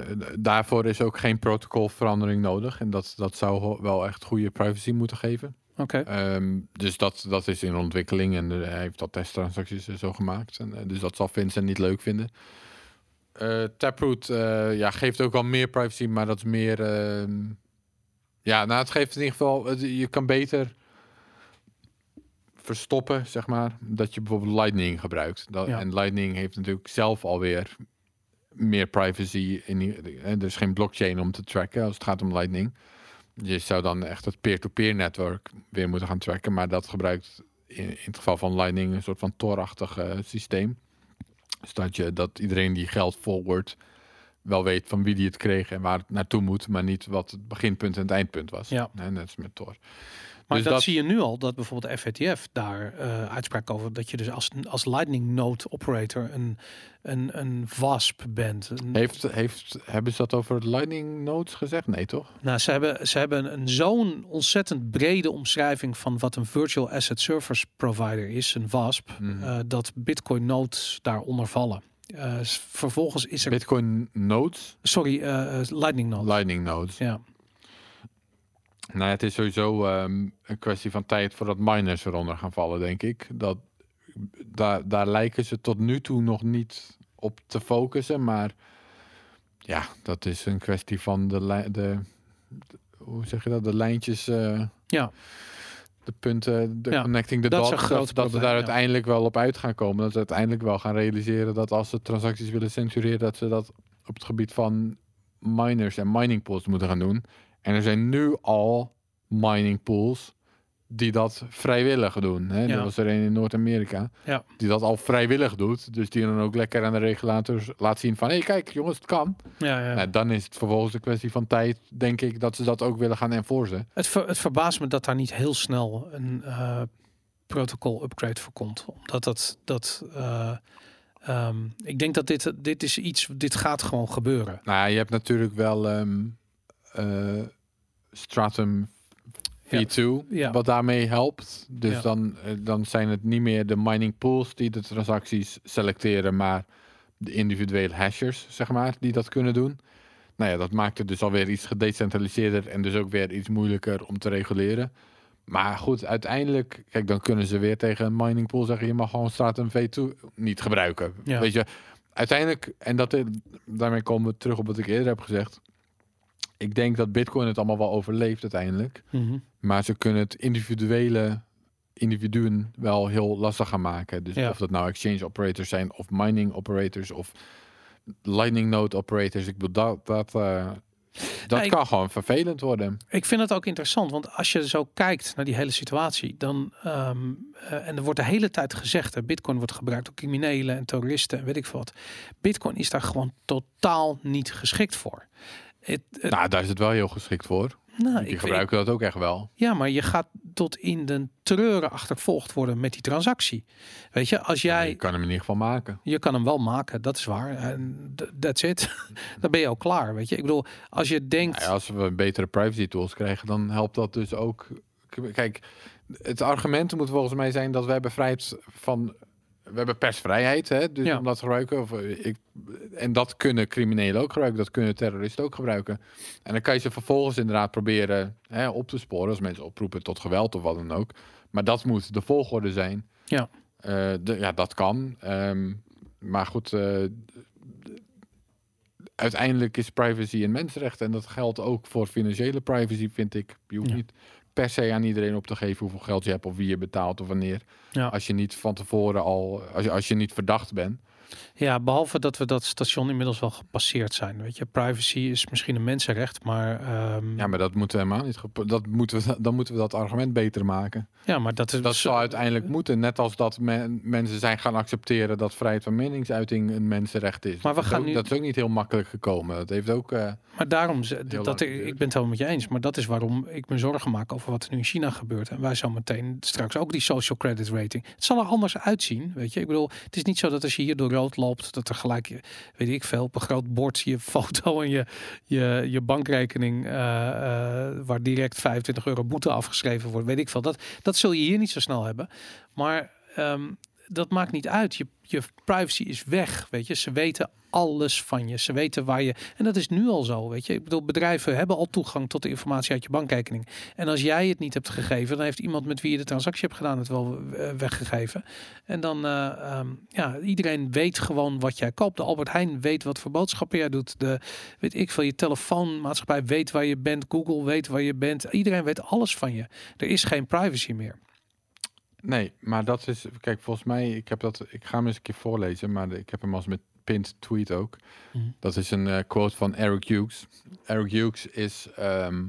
d- daarvoor is ook geen protocolverandering nodig. En dat, dat zou wel echt goede privacy moeten geven. oké. Ehm, dus dat, dat is in ontwikkeling en eh, hij heeft al testtransacties en zo gemaakt. En, eh, dus dat zal Vincent niet leuk vinden. Eh, Taproot eh, ja, geeft ook wel meer privacy, maar dat is meer... ehm, ja, nou, het geeft in ieder geval... je kan beter verstoppen, zeg maar, dat je bijvoorbeeld Lightning gebruikt. Dat, Ja. En Lightning heeft natuurlijk zelf alweer meer privacy. In, er is geen blockchain om te tracken als het gaat om Lightning. Je zou dan echt het peer-to-peer netwerk weer moeten gaan tracken. Maar dat gebruikt in, in het geval van Lightning een soort van Tor-achtig eh, systeem. Dus dat, je, dat iedereen die geld forward wel weet van wie die het kreeg en waar het naartoe moet. Maar niet wat het beginpunt en het eindpunt was. Ja. Nee, net als met Tor. Maar Dus dat, dat- zie je nu al, dat bijvoorbeeld de FATF daar eh uitspraak over, dat je dus als, als Lightning Node operator een, een, een VASP bent. Een- Heeft, heeft, hebben ze dat over Lightning Nodes gezegd? Nee, toch? Nou, ze hebben, ze hebben een zo'n ontzettend brede omschrijving van wat een Virtual Asset Service Provider is, een VASP, Mhm. eh, dat Bitcoin nodes daaronder vallen. Eh, vervolgens is er, Bitcoin Nodes, sorry, Lightning Node. Lightning Nodes. ja. Nou, ja, het is sowieso ehm, een kwestie van tijd voordat miners eronder gaan vallen, denk ik. Dat, daar, daar lijken ze tot nu toe nog niet op te focussen, maar ja, dat is een kwestie van de, de, de- hoe zeg je dat, de lijntjes, eh, ja, de punten, de Ja, connecting the dots, dat, dat probleem, daar ja. uiteindelijk wel op uit gaan komen. Dat ze uiteindelijk wel gaan realiseren dat als ze transacties willen censureren, dat ze dat op het gebied van miners en mining pools moeten gaan doen. En er zijn nu al mining pools die dat vrijwillig doen. Hè? Ja. Er was er een in Noord-Amerika Ja. die dat al vrijwillig doet. Dus die dan ook lekker aan de regulators laat zien van... hé, hey, kijk jongens, het kan. ja, ja. Nou, dan is het vervolgens een kwestie van tijd, denk ik... dat ze dat ook willen gaan enforcen. Het, ver- het verbaast me dat daar niet heel snel een eh protocol upgrade voor komt. Omdat dat, dat eh, ehm, ik denk dat dit, dit is iets, dit gaat gewoon gebeuren. Nou je hebt natuurlijk wel ehm, eh, Stratum Ja. V2, Ja. wat daarmee helpt. Dus Ja. dan, eh, dan zijn het niet meer de mining pools die de transacties selecteren, maar de individuele hashers, zeg maar, die dat kunnen doen. Nou ja, dat maakt het dus alweer iets gedecentraliseerder en dus ook weer iets moeilijker om te reguleren. Maar goed, uiteindelijk, kijk, dan kunnen ze weer tegen een mining pool zeggen: je mag gewoon Stratum V2 niet gebruiken. Weet je, uiteindelijk, en dat, daarmee komen we terug op wat ik eerder heb gezegd. Ik denk dat Bitcoin het allemaal wel overleeft uiteindelijk. Maar ze kunnen het individuele individuen wel heel lastig gaan maken. Dus Ja. of dat nou exchange operators zijn, of mining operators, of lightning node operators. Ik bedoel, dat, dat, eh, dat ik- kan gewoon vervelend worden. Ik vind het ook interessant, want als je zo kijkt naar die hele situatie, dan ehm, eh, en er wordt de hele tijd gezegd, hè, Bitcoin wordt gebruikt door criminelen en terroristen en weet ik veel wat. Bitcoin is daar gewoon totaal niet geschikt voor. Het, het- Nou, daar is het wel heel geschikt voor. nou, Die ik, gebruiken dat ook echt wel. Ja, maar je gaat tot in de treuren achtervolgd worden met die transactie. Weet je, als Je jij... kan hem in ieder geval maken. Je kan hem wel maken, dat is waar. En that's it. Dan ben je al klaar, weet je. Ik bedoel, als je denkt... Nou ja, als we betere privacy tools krijgen, dan helpt dat dus ook. Kijk, het argument moet volgens mij zijn dat we hebben vrijheid van. We hebben persvrijheid, hè, dus Ja. om dat te gebruiken. Of, eh, ik, en dat kunnen criminelen ook gebruiken, dat kunnen terroristen ook gebruiken. En dan kan je ze vervolgens inderdaad proberen hè, op te sporen als mensen oproepen tot geweld of wat dan ook. Maar dat moet de volgorde zijn. Ja. Eh, de, ja, dat kan. Ehm, maar goed, eh, uiteindelijk is privacy een mensenrecht. En dat geldt ook voor financiële privacy, vind ik. Je hoeft Ja. niet per se aan iedereen op te geven hoeveel geld je hebt of wie je betaalt of wanneer. Ja. Als je niet van tevoren al, als je, als je niet verdacht bent. Ja, behalve dat we dat station inmiddels wel gepasseerd zijn. Weet je, privacy is misschien een mensenrecht, maar... ehm, Ja, maar dat moeten we helemaal niet. Dat moeten we, dan moeten we dat argument beter maken. ja, maar dat is... Dat zal uiteindelijk moeten. Net als dat men- mensen zijn gaan accepteren dat vrijheid van meningsuiting een mensenrecht is. Maar we dat, gaan ook, nu- dat is ook niet heel makkelijk gekomen. Dat heeft ook. eh, Maar daarom, dat, ik, ik ben het helemaal met je eens, maar dat is waarom ik me zorgen maak over wat er nu in China gebeurt. En wij zo meteen straks ook die social credit rating. Het zal er anders uitzien, weet je. Ik bedoel, het is niet zo dat als je hier door loopt, dat er gelijk, weet ik veel, op een groot bord je foto en je, je, je bankrekening, eh, eh, waar direct 25 euro boete afgeschreven wordt, weet ik veel. Dat, dat zul je hier niet zo snel hebben. Maar ehm, dat maakt niet uit. Je, je privacy is weg, weet je. Ze weten alles van je. Ze weten waar je... En dat is nu al zo, weet je. Ik bedoel, bedrijven hebben al toegang tot de informatie uit je bankrekening. En als jij het niet hebt gegeven, dan heeft iemand met wie je de transactie hebt gedaan het wel weggegeven. En dan, eh, ehm, ja, iedereen weet gewoon wat jij koopt. De Albert Heijn weet wat voor boodschappen jij doet. De, weet ik veel, je telefoonmaatschappij weet waar je bent. Google weet waar je bent. Iedereen weet alles van je. Er is geen privacy meer. Nee, maar dat is, kijk, volgens mij, ik heb dat, ik ga hem eens een keer voorlezen, maar de- ik heb hem als met pinned tweet ook. Mhm. Dat is een eh, quote van Eric Hughes. Eric Hughes is ehm,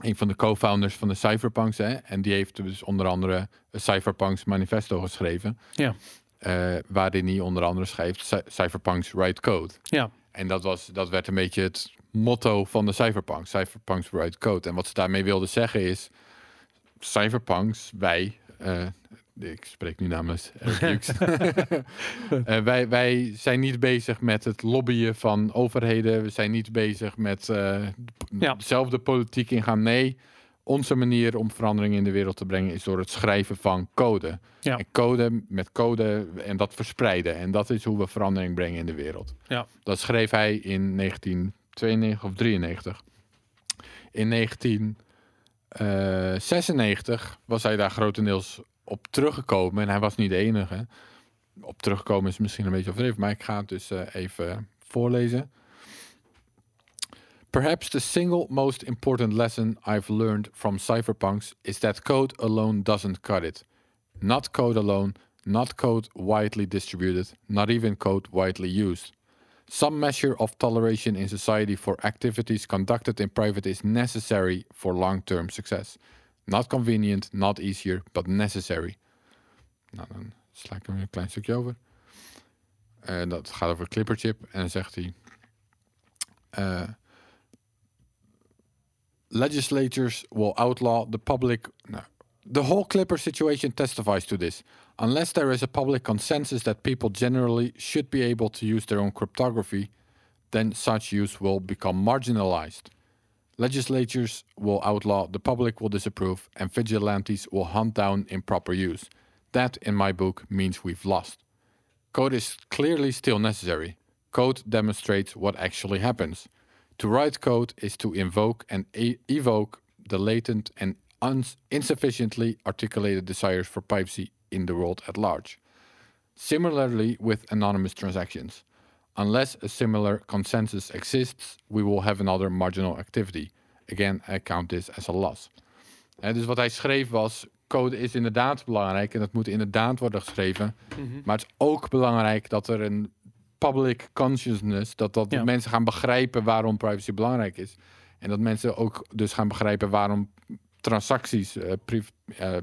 een van de co-founders van de Cypherpunks, hè, en die heeft dus onder andere een Cypherpunks manifesto geschreven. Ja. Eh, waarin hij onder andere schrijft Cy- Cypherpunks write code. Ja. En dat, was, dat werd een beetje het motto van de Cypherpunks. Cypherpunks write code. En wat ze daarmee wilden zeggen is... cyberpunks, wij, eh, ik spreek nu namens Eric. Eh, wij, wij zijn niet bezig met het lobbyen van overheden. We zijn niet bezig met eh, Ja. dezelfde politiek ingaan. Nee, onze manier om verandering in de wereld te brengen is door het schrijven van code. Ja. En code met code en dat verspreiden. En dat is hoe we verandering brengen in de wereld. Ja. Dat schreef hij in 1992 of 93. In 1996 was hij daar grotendeels op teruggekomen. En hij was niet de enige. Op teruggekomen is misschien een beetje overdreven, maar ik ga het dus eh, even voorlezen. Perhaps the single most important lesson I've learned from cypherpunks is that code alone doesn't cut it. Not code alone, not code widely distributed, not even code widely used. Some measure of toleration in society for activities conducted in private is necessary for long term success. Not convenient, not easier, but necessary. Nou, dan sla ik er een klein stukje over. En dat gaat over Clipperchip. En dan zegt hij. eh, legislatures will outlaw the public. The whole Clipper situation testifies to this. Unless there is a public consensus that people generally should be able to use their own cryptography, then such use will become marginalized. Legislatures will outlaw, the public will disapprove, and vigilantes will hunt down improper use. That, in my book, means we've lost. Code is clearly still necessary. Code demonstrates what actually happens. To write code is to invoke and e- evoke the latent and insufficiently articulated desires for privacy in the world at large. Similarly, with anonymous transactions. Unless a similar consensus exists, we will have another marginal activity. Again, I count this as a loss. Hè, dus wat hij schreef was: code is inderdaad belangrijk en dat moet inderdaad worden geschreven. Maar het is ook belangrijk dat er een public consciousness, dat, dat Ja. mensen gaan begrijpen waarom privacy belangrijk is. En dat mensen ook dus gaan begrijpen waarom transacties, priv- eh,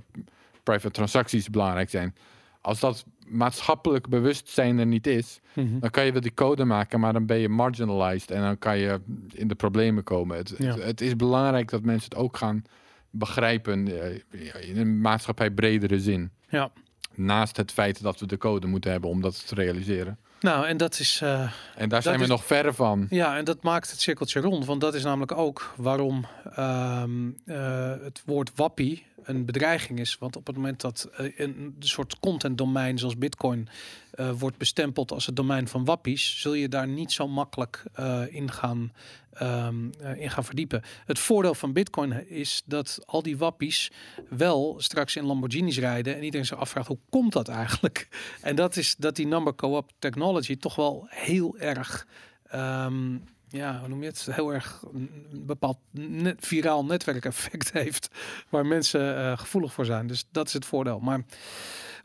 private transacties belangrijk zijn. Als dat maatschappelijk bewustzijn er niet is, Mhm. dan kan je wel die code maken, maar dan ben je marginalized en dan kan je in de problemen komen. Het, Ja. het, het is belangrijk dat mensen het ook gaan begrijpen eh, in een maatschappij bredere zin. Ja. Naast het feit dat we de code moeten hebben om dat te realiseren. Nou, en dat is. eh, En daar zijn we is- nog verre van. Ja, en dat maakt het cirkeltje rond. Want dat is namelijk ook waarom ehm, eh, het woord wappie een bedreiging is. Want op het moment dat eh, een soort content domein zoals Bitcoin eh, wordt bestempeld als het domein van wappies, zul je daar niet zo makkelijk eh, in, gaan, ehm, eh, in gaan verdiepen. Het voordeel van Bitcoin is dat al die wappies wel straks in Lamborghinis rijden en iedereen zich afvraagt hoe komt dat eigenlijk? En dat is dat die number co-op technology toch wel heel erg ehm, ja, hoe noem je het? Heel erg een bepaald net, viraal netwerkeffect heeft. Waar mensen eh, gevoelig voor zijn. Dus dat is het voordeel. Maar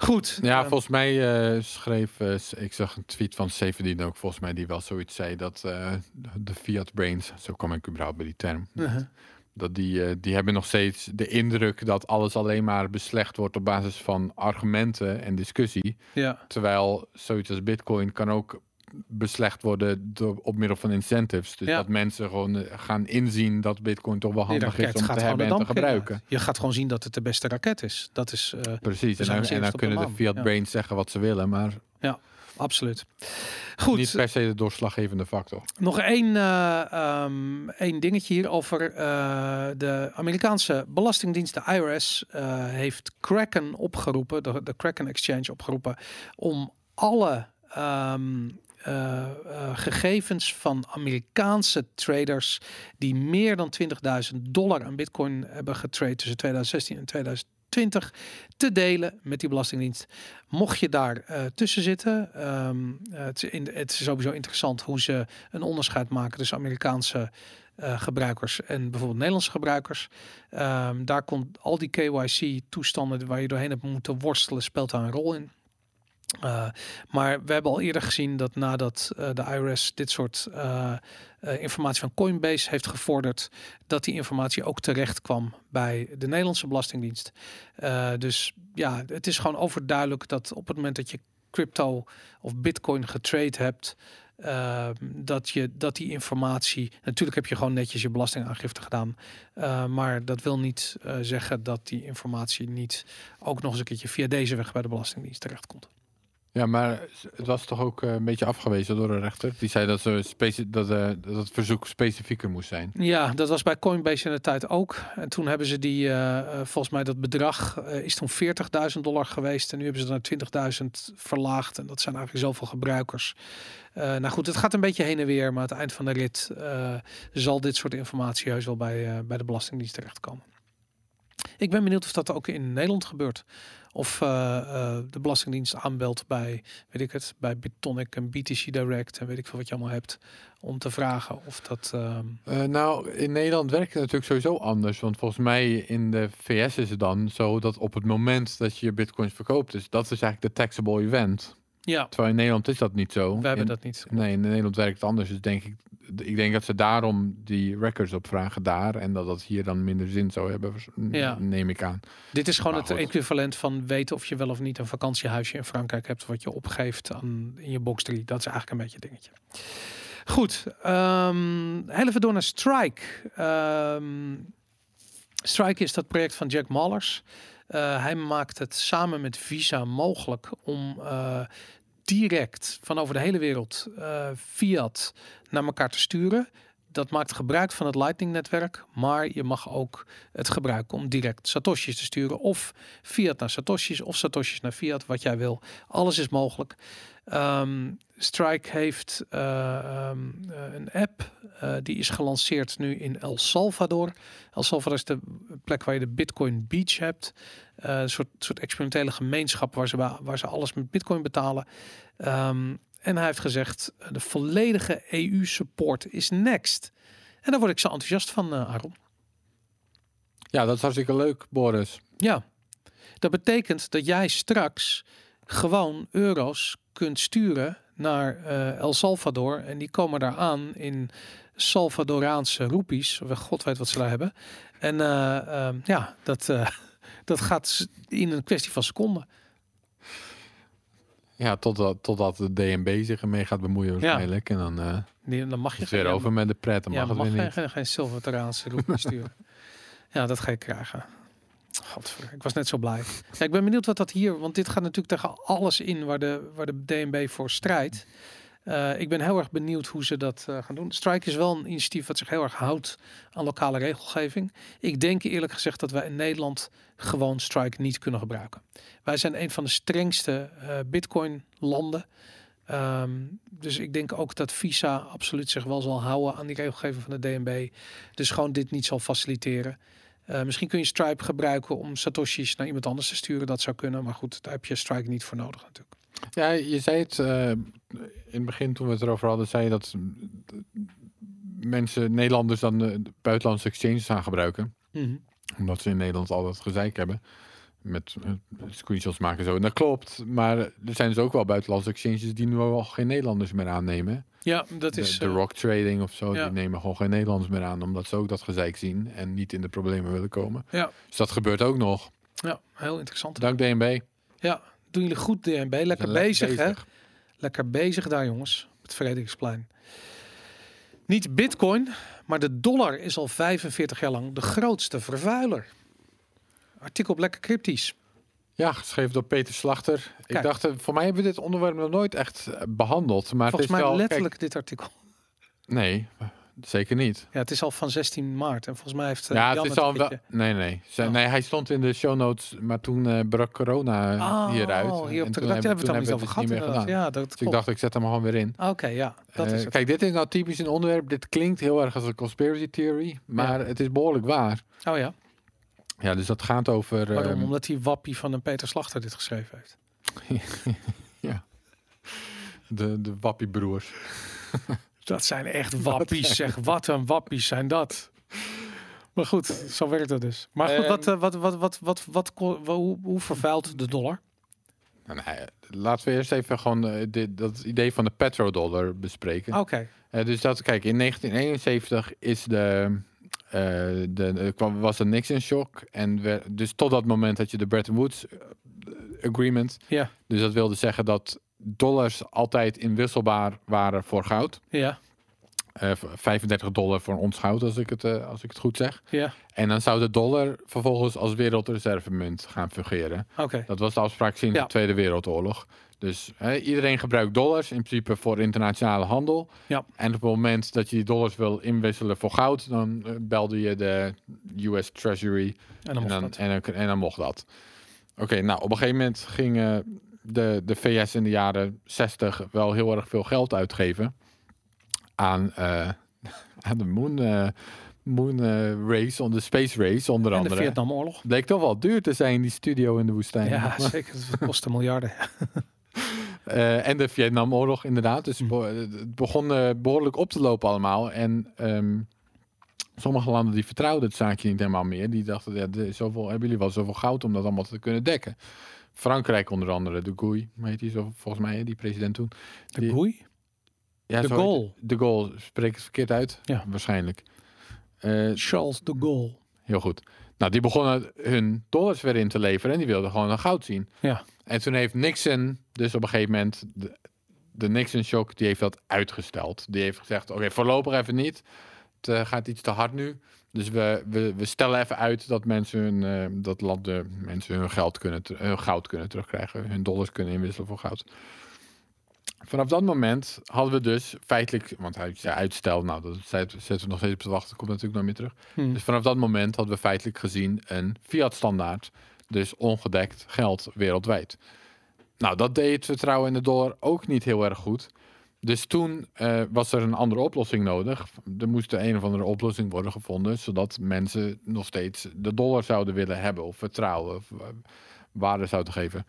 goed. Ja, eh, volgens mij eh, schreef, eh, ik zag een tweet van Severdien ook, volgens mij, die wel zoiets zei dat de fiat brains, zo kwam ik überhaupt bij die term, uh-huh. dat die, die hebben nog steeds de indruk dat alles alleen maar beslecht wordt op basis van argumenten en discussie. ja, Terwijl zoiets als bitcoin kan ook beslecht worden door, op middel van incentives. Dus Ja. dat mensen gewoon eh, gaan inzien dat bitcoin toch wel handig is om te hebben en te gebruiken. Je gaat gewoon zien dat het de beste raket is. Dat is eh, Precies, en dan, en zeker dan op de kunnen de fiat Ja. brains zeggen wat ze willen, maar absoluut. Goed. niet per se de doorslaggevende factor. Nog één, ehm, één dingetje hier over de Amerikaanse Belastingdienst, de IRS, heeft Kraken opgeroepen, de, de Kraken Exchange opgeroepen, om alle ehm, eh, eh, gegevens van Amerikaanse traders die meer dan 20.000 dollar aan Bitcoin hebben getrade tussen 2016 en 2020 te delen met die Belastingdienst. Mocht je daar eh, tussen zitten, eh, het, is in, het is sowieso interessant hoe ze een onderscheid maken tussen Amerikaanse gebruikers en bijvoorbeeld Nederlandse gebruikers. Ehm, daar komt al die KYC-toestanden waar je doorheen hebt moeten worstelen, speelt daar een rol in. Uh, maar we hebben al eerder gezien dat nadat uh, de IRS dit soort uh, informatie van Coinbase heeft gevorderd, dat die informatie ook terecht kwam bij de Nederlandse Belastingdienst. Dus ja, het is gewoon overduidelijk dat op het moment dat je crypto of bitcoin getrade hebt, eh, dat, je, dat die informatie. Natuurlijk heb je gewoon netjes je belastingaangifte gedaan. eh, maar dat wil niet eh, zeggen dat die informatie niet ook nog eens een keertje via deze weg bij de Belastingdienst terechtkomt. Ja, maar het was toch ook eh, een beetje afgewezen door een rechter. Die zei dat, ze speci- dat, eh, dat het verzoek specifieker moest zijn. Ja, dat was bij Coinbase in de tijd ook. En toen hebben ze die, eh, eh, volgens mij dat bedrag eh, is toen 40.000 dollar geweest. En nu hebben ze naar 20.000 verlaagd. En dat zijn eigenlijk zoveel gebruikers. Eh, nou goed, het gaat een beetje heen en weer. Maar aan het eind van de rit eh, zal dit soort informatie heus wel bij, eh, bij de Belastingdienst terechtkomen. Ik ben benieuwd of dat ook in Nederland gebeurt. Of eh, eh, de Belastingdienst aanbelt bij, weet ik het, bij Bitonic en BTC Direct en weet ik veel wat je allemaal hebt. Om te vragen of dat... ehm, Eh, nou, in Nederland werkt het natuurlijk sowieso anders. Want volgens mij in de VS is het dan zo dat op het moment dat je je bitcoins verkoopt, dus dat is eigenlijk de taxable event. Ja, Terwijl in Nederland is dat niet zo. we hebben In- dat niet. Nee, in Nederland werkt het anders. Dus denk ik, ik denk dat ze daarom die records opvragen daar. En dat dat hier dan minder zin zou hebben, Ja. neem ik aan. Dit is gewoon Maar het goed. equivalent van weten of je wel of niet een vakantiehuisje in Frankrijk hebt wat je opgeeft aan, in je box 3. Dat is eigenlijk een beetje dingetje. Goed, ehm heel even door naar Strike. Ehm, Strike is dat project van Jack Mallers. Eh, hij maakt het samen met Visa mogelijk om eh, direct van over de hele wereld eh, fiat naar elkaar te sturen. Dat maakt gebruik van het Lightning-netwerk, maar je mag ook het gebruiken om direct satoshis te sturen of fiat naar satoshis of satoshis naar fiat, wat jij wil. Alles is mogelijk. Ehm, Strike heeft eh, ehm, eh, een app eh, die is gelanceerd nu in El Salvador. El Salvador is de plek waar je de Bitcoin Beach hebt. Een soort, soort experimentele gemeenschap waar ze, waar ze alles met Bitcoin betalen. Ehm, en hij heeft gezegd, de volledige EU-support is next. En daar word ik zo enthousiast van, Aaron. Ja, dat is hartstikke leuk, Boris. Ja, dat betekent dat jij straks gewoon euro's kunt sturen naar eh, El Salvador. En die komen daar aan in Salvadoraanse roepies. Of God weet wat ze daar hebben. En eh, ehm, ja, dat, eh, dat gaat in een kwestie van seconden. Ja, totdat, totdat de DNB zich ermee gaat bemoeien waarschijnlijk. En dan eh Die- Dan mag je weer geen- over met de pret. Dan ja, mag mag het weer geen, niet. geen, geen Salvadoraanse roepie sturen. ja, dat ga je krijgen. Ik was net zo blij. Ik ben benieuwd wat dat hier, want dit gaat natuurlijk tegen alles in waar de, waar de DNB voor strijdt. Eh, ik ben heel erg benieuwd hoe ze dat eh, gaan doen. Strike is wel een initiatief wat zich heel erg houdt aan lokale regelgeving. Ik denk eerlijk gezegd dat wij in Nederland gewoon Strike niet kunnen gebruiken. Wij zijn een van de strengste eh, Bitcoin landen. Ehm, dus ik denk ook dat Visa absoluut zich wel zal houden aan die regelgeving van de DNB. Dus gewoon dit niet zal faciliteren. Eh, misschien kun je Stripe gebruiken om satoshis naar iemand anders te sturen. Dat zou kunnen. Maar goed, daar heb je Strike niet voor nodig natuurlijk. Ja, je zei het eh, in het begin toen we het erover hadden, zei je dat mensen, Nederlanders dan de buitenlandse exchanges gaan gebruiken. Omdat ze in Nederland al dat gezeik hebben. Met screenshots maken en zo. En dat klopt. Maar er zijn dus ook wel buitenlandse exchanges die nu al geen Nederlanders meer aannemen. Ja, dat De, is... de eh, Rock Trading of zo, ja. die nemen gewoon geen Nederlanders meer aan. Omdat ze ook dat gezeik zien en niet in de problemen willen komen. Ja. Dus dat gebeurt ook nog. ja, heel interessant. Dank DNB. Ja, doen jullie goed DNB. Lekker bezig, hè? Lekker bezig daar, jongens. Het Frederiksplein. Niet bitcoin, maar de dollar is al 45 jaar lang de grootste vervuiler. Artikel op Lekker Cryptisch. Ja, geschreven door Peter Slachter. Kijk. Ik dacht, eh, voor mij hebben we dit onderwerp nog nooit echt eh, behandeld. Maar Volgens het is mij wel, letterlijk dit artikel. Nee, zeker niet. Ja, het is al van 16 maart. En volgens mij heeft eh, ja, Jan het is al wel. Nee, nee. Oh. Nee, hij stond in de show notes, maar toen brak corona Oh, hieruit. hier op de hebben we het al niet over gehad. meer gedaan. Ja, dat Dus ik klopt. dacht, ik zet hem gewoon weer in. Oké, ja, dat is het. Kijk, dit is nou typisch een onderwerp. Dit klinkt heel erg als een conspiracy theory, maar het is behoorlijk waar. Oh ja, Ja, dus dat gaat over. waarom? ehm, Omdat die wappie van een Peter Slachter dit geschreven heeft. de, de Wappiebroers. Dat zijn echt wappies, zeg. Wat een wappies zijn dat. Maar goed, zo werkt het dus. Maar goed, Ehm, wat, wat, wat, wat, wat, wat, hoe, hoe vervuilt de dollar? Nou, nee, laten we eerst even gewoon eh, dit, dat idee van de petrodollar bespreken. Oké, Eh, dus dat, kijk, in 1971 is de, de, eh, kwam, was er niks in shock. En we, dus tot dat moment had je de Bretton Woods eh, Agreement. ja. Dus dat wilde zeggen dat dollars altijd inwisselbaar waren voor goud. Ja, Eh, 35 dollar voor een ons goud, als ik, het, eh, als ik het goed zeg. ja. En dan zou de dollar vervolgens als wereldreservemunt gaan fungeren. Oké. Dat was de afspraak sinds Ja. de Tweede Wereldoorlog. Dus hè, iedereen gebruikt dollars in principe voor internationale handel. Ja. En op het moment dat je die dollars wil inwisselen voor goud, dan eh, belde je de US Treasury En dan en mocht dan, dat. en, en dan mocht dat. Oké, nou op een gegeven moment gingen de, de VS in de jaren 60 wel heel erg veel geld uitgeven aan, eh, aan de moon, eh, moon race, on de space race onder En de andere. Vietnamoorlog. Bleek toch wel duur te zijn, die studio in de woestijn. Ja, zeker. Het kostte miljarden. Eh, en de Vietnamoorlog inderdaad. Dus het begon eh, behoorlijk op te lopen allemaal. En ehm, sommige landen die vertrouwden het zaakje niet helemaal meer. Die dachten, ja, zoveel, hebben jullie wel zoveel goud om dat allemaal te kunnen dekken? Frankrijk onder andere, de Gouy, heet die zo, volgens mij, die president toen. De Goei? Ja, De Gaulle. De Gaulle, spreek het verkeerd uit? Ja. Waarschijnlijk. Eh, Charles de Gaulle. heel goed. Nou, die begonnen hun dollars weer in te leveren en die wilden gewoon een goud zien. Ja. En toen heeft Nixon, dus op een gegeven moment, de, de Nixon-shock, die heeft dat uitgesteld. Die heeft gezegd, oké, voorlopig even niet. Het eh, gaat iets te hard nu. Dus we, we, we stellen even uit dat mensen hun, eh, dat land, de mensen hun, geld kunnen, hun goud kunnen terugkrijgen. Hun dollars kunnen inwisselen voor goud. Vanaf dat moment hadden we dus feitelijk, want hij zei uitstel, nou dat zet- zetten we nog steeds op te wachten, komt natuurlijk nog meer terug. Hm. Dus vanaf dat moment hadden we feitelijk gezien een fiat-standaard. Dus ongedekt geld wereldwijd. Nou, dat deed het vertrouwen in de dollar ook niet heel erg goed. Dus toen eh, was er een andere oplossing nodig. Er moest een of andere oplossing worden gevonden, zodat mensen nog steeds de dollar zouden willen hebben of vertrouwen of eh, waarde zouden geven.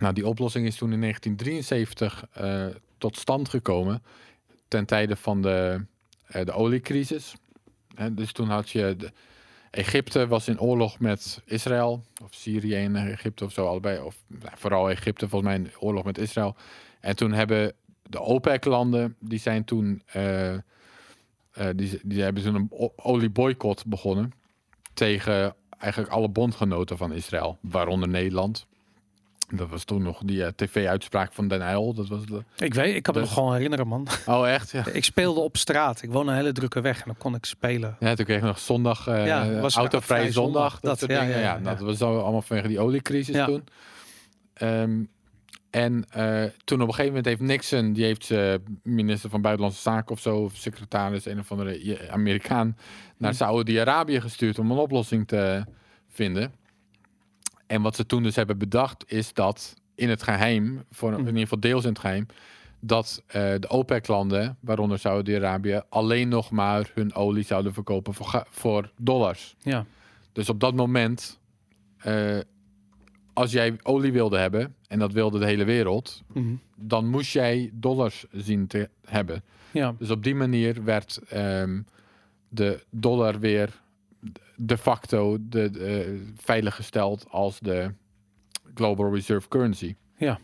Nou, die oplossing is toen in 1973 eh, tot stand gekomen ten tijde van de, de oliecrisis. Hè, dus toen had je de, Egypte was in oorlog met Israël, of Syrië en Egypte of zo allebei, of nou, vooral Egypte volgens mij in oorlog met Israël. En toen hebben de OPEC-landen, die zijn toen, eh, eh, die, die hebben een olieboycott begonnen tegen eigenlijk alle bondgenoten van Israël, waaronder Nederland. Dat was toen nog die eh, tv-uitspraak van Den Uyl. Dat was de... Ik weet, ik kan me Dus- nog gewoon herinneren, man. Oh, echt? Ja. Ik speelde op straat. Ik woon een hele drukke weg en dan kon ik spelen. Ja, toen kreeg je nog zondag, eh Ja, was autovrij vrij zondag. zondag. Dat, Dat, ja, dingen. ja, Ja, nou, dat was zo allemaal vanwege die oliecrisis toen. Ehm, en eh, toen op een gegeven moment heeft Nixon, die heeft minister van Buitenlandse Zaken of zo, of secretaris, een of andere Amerikaan, naar Hm. Saoedi-Arabië gestuurd om een oplossing te vinden. En wat ze toen dus hebben bedacht, is dat in het geheim, voor, in ieder geval deels in het geheim, dat eh, de OPEC-landen, waaronder Saudi-Arabië, alleen nog maar hun olie zouden verkopen voor, voor dollars. Ja. Dus op dat moment, eh, als jij olie wilde hebben, en dat wilde de hele wereld, Mhm. dan moest jij dollars zien te hebben. Ja. Dus op die manier werd ehm, de dollar weer de facto de, de, veilig gesteld als de global reserve currency. Ja.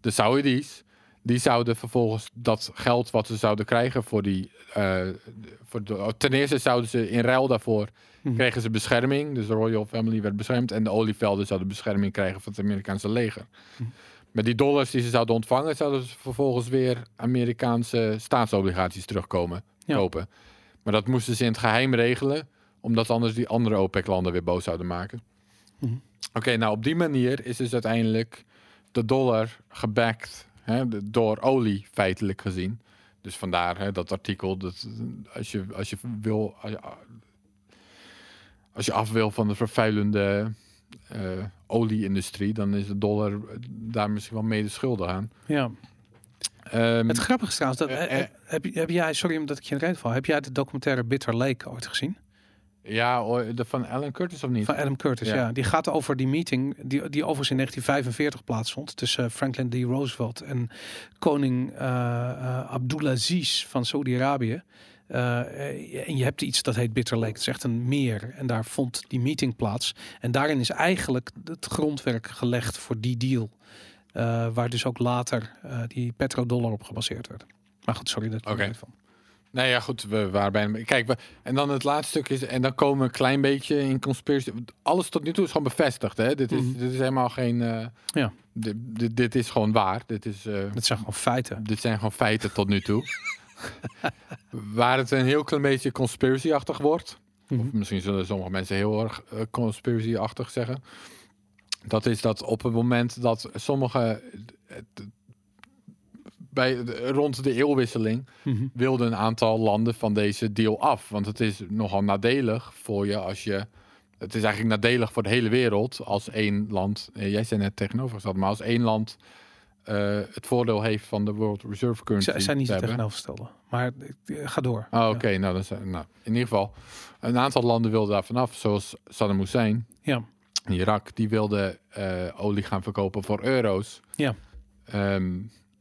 De Saudis, die zouden vervolgens dat geld wat ze zouden krijgen voor die... eh, voor de, ten eerste zouden ze in ruil daarvoor Mhm. kregen ze bescherming. Dus de Royal Family werd beschermd. En de olievelden zouden bescherming krijgen van het Amerikaanse leger. Mhm. Met die dollars die ze zouden ontvangen, zouden ze vervolgens weer Amerikaanse staatsobligaties terugkomen Ja. kopen. Maar dat moesten ze in het geheim regelen, omdat anders die andere OPEC-landen weer boos zouden maken. Mhm. Oké, nou op die manier is dus uiteindelijk de dollar gebackt hè, door olie feitelijk gezien. Dus vandaar hè, dat artikel dat als je, als je wil, als je, als je af wil van de vervuilende eh, olie-industrie, dan is de dollar daar misschien wel mede schuldig aan. ja. Ehm, Het grappige is trouwens, dat, eh, eh, heb, heb jij, sorry omdat ik je in de reden val, heb jij de documentaire Bitter Lake ooit gezien? Ja, de van Alan Curtis of niet? Van Adam Curtis, Ja. ja. Die gaat over die meeting, die, die overigens in 1945 plaatsvond, tussen eh, Franklin D. Roosevelt en koning eh, Abdulaziz van Saudi-Arabië. En je hebt iets dat heet Bitter Lake. Het is echt een meer. En daar vond die meeting plaats. En daarin is eigenlijk het grondwerk gelegd voor die deal. Waar dus ook later die petrodollar op gebaseerd werd. Maar goed, sorry dat ik niet van. Nee, ja, goed, we waren bijna... Kijk, we, en dan het laatste stuk is... En dan komen we een klein beetje in conspiracy... Alles tot nu toe is gewoon bevestigd, hè? Dit is, Mhm. dit is helemaal geen... eh, Ja. Dit, dit, dit is gewoon waar. Dit, is, eh, Dat zijn gewoon feiten. dit zijn gewoon feiten tot nu toe. Waar het een heel klein beetje conspiracy-achtig wordt... Mhm. Of misschien zullen sommige mensen heel erg eh, conspiracy-achtig zeggen. Dat is dat op het moment dat sommige... Bij, rond de eeuwwisseling Mhm. wilden een aantal landen van deze deal af. Want het is nogal nadelig voor je als je. Het is eigenlijk nadelig voor de hele wereld als één land. eh, Jij zei net tegenovergesteld, maar als één land eh, het voordeel heeft van de World Reserve Currency. Ze zijn niet te tegenovergestelde. Maar eh, ga door. Oh, oké. Nou, dan zijn, nou, in ieder geval, een aantal landen wilden daar vanaf, zoals Saddam Hussein Ja. in Irak. Die wilde olie gaan verkopen voor euro's. Ja. Ehm,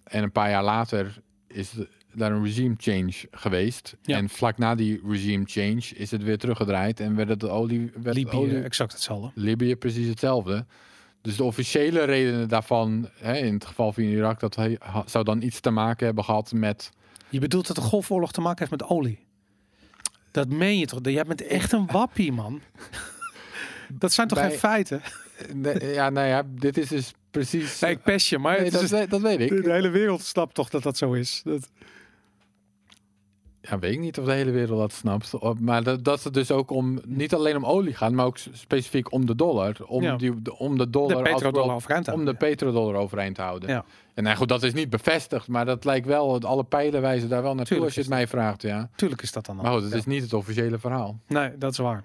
en een paar jaar later is de- daar een regime change geweest. Ja. En vlak na die regime change is het weer teruggedraaid en werd het de olie... Werd de Libië, olie exact hetzelfde. Libië precies hetzelfde. Dus de officiële redenen daarvan, hè, in het geval van Irak, dat hij zou dan iets te maken hebben gehad met. Je bedoelt dat de Golfoorlog te maken heeft met olie? Dat meen je toch? Jij bent echt een wappie, man. Dat zijn toch Bij- geen feiten? Ja, nou ja, dit is dus precies. Nee, ik pest je, maar Nee, het dat, is- we- dat weet ik. de hele wereld snapt toch dat dat zo is. Dat... Ja, weet ik niet of de hele wereld dat snapt. Maar dat, dat het dus ook om niet alleen om olie gaat, maar ook specifiek om de dollar. Om, Ja. die, de, om de De dollar. als petrodollar overeind om houden. de petrodollar overeind te houden. Ja. En nou goed, dat is niet bevestigd, maar dat lijkt wel, alle pijlen wijzen daar wel naartoe Tuurlijk als je het mij vraagt, ja. Tuurlijk is dat dan Maar goed, het Ja. is niet het officiële verhaal. Nee, dat is waar.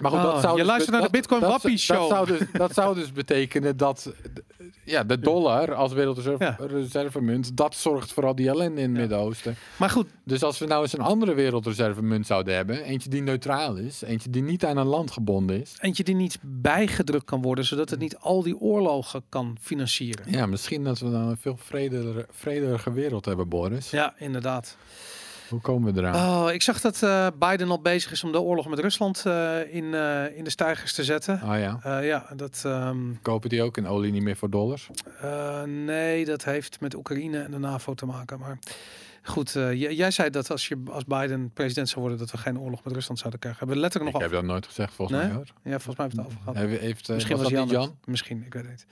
Maar goed, dat zou je dus luistert naar de dat- Bitcoin dat- Wappie dat Show. zou dus, dat zou dus betekenen dat ja, de dollar als wereldreservemunt, dat zorgt voor al die ellende in het Ja. Midden-Oosten. Maar goed, Dus als we nou eens een andere wereldreservemunt zouden hebben, eentje die neutraal is, eentje die niet aan een land gebonden is. eentje die niet bijgedrukt kan worden, zodat het niet al die oorlogen kan financieren. Ja, misschien dat we dan een veel vredeliger wereld hebben, Boris. Ja, inderdaad. Hoe komen we eraan? Oh, ik zag dat eh, Biden al bezig is om de oorlog met Rusland eh, in, eh, in de stijgers te zetten. Ah ja, ja, dat. ehm, kopen die ook in olie niet meer voor dollars? nee, dat heeft met Oekraïne en de NAVO te maken. Maar goed, eh, j- jij zei dat als, je, als Biden president zou worden, dat we geen oorlog met Rusland zouden krijgen. Hebben we Ik letterlijk nog heb af. dat nooit gezegd, volgens Nee? mij hoor. Ja, volgens mij hebben we het over gehad. Heeft, eh, Misschien was, was. Jan? Misschien, ik weet het niet.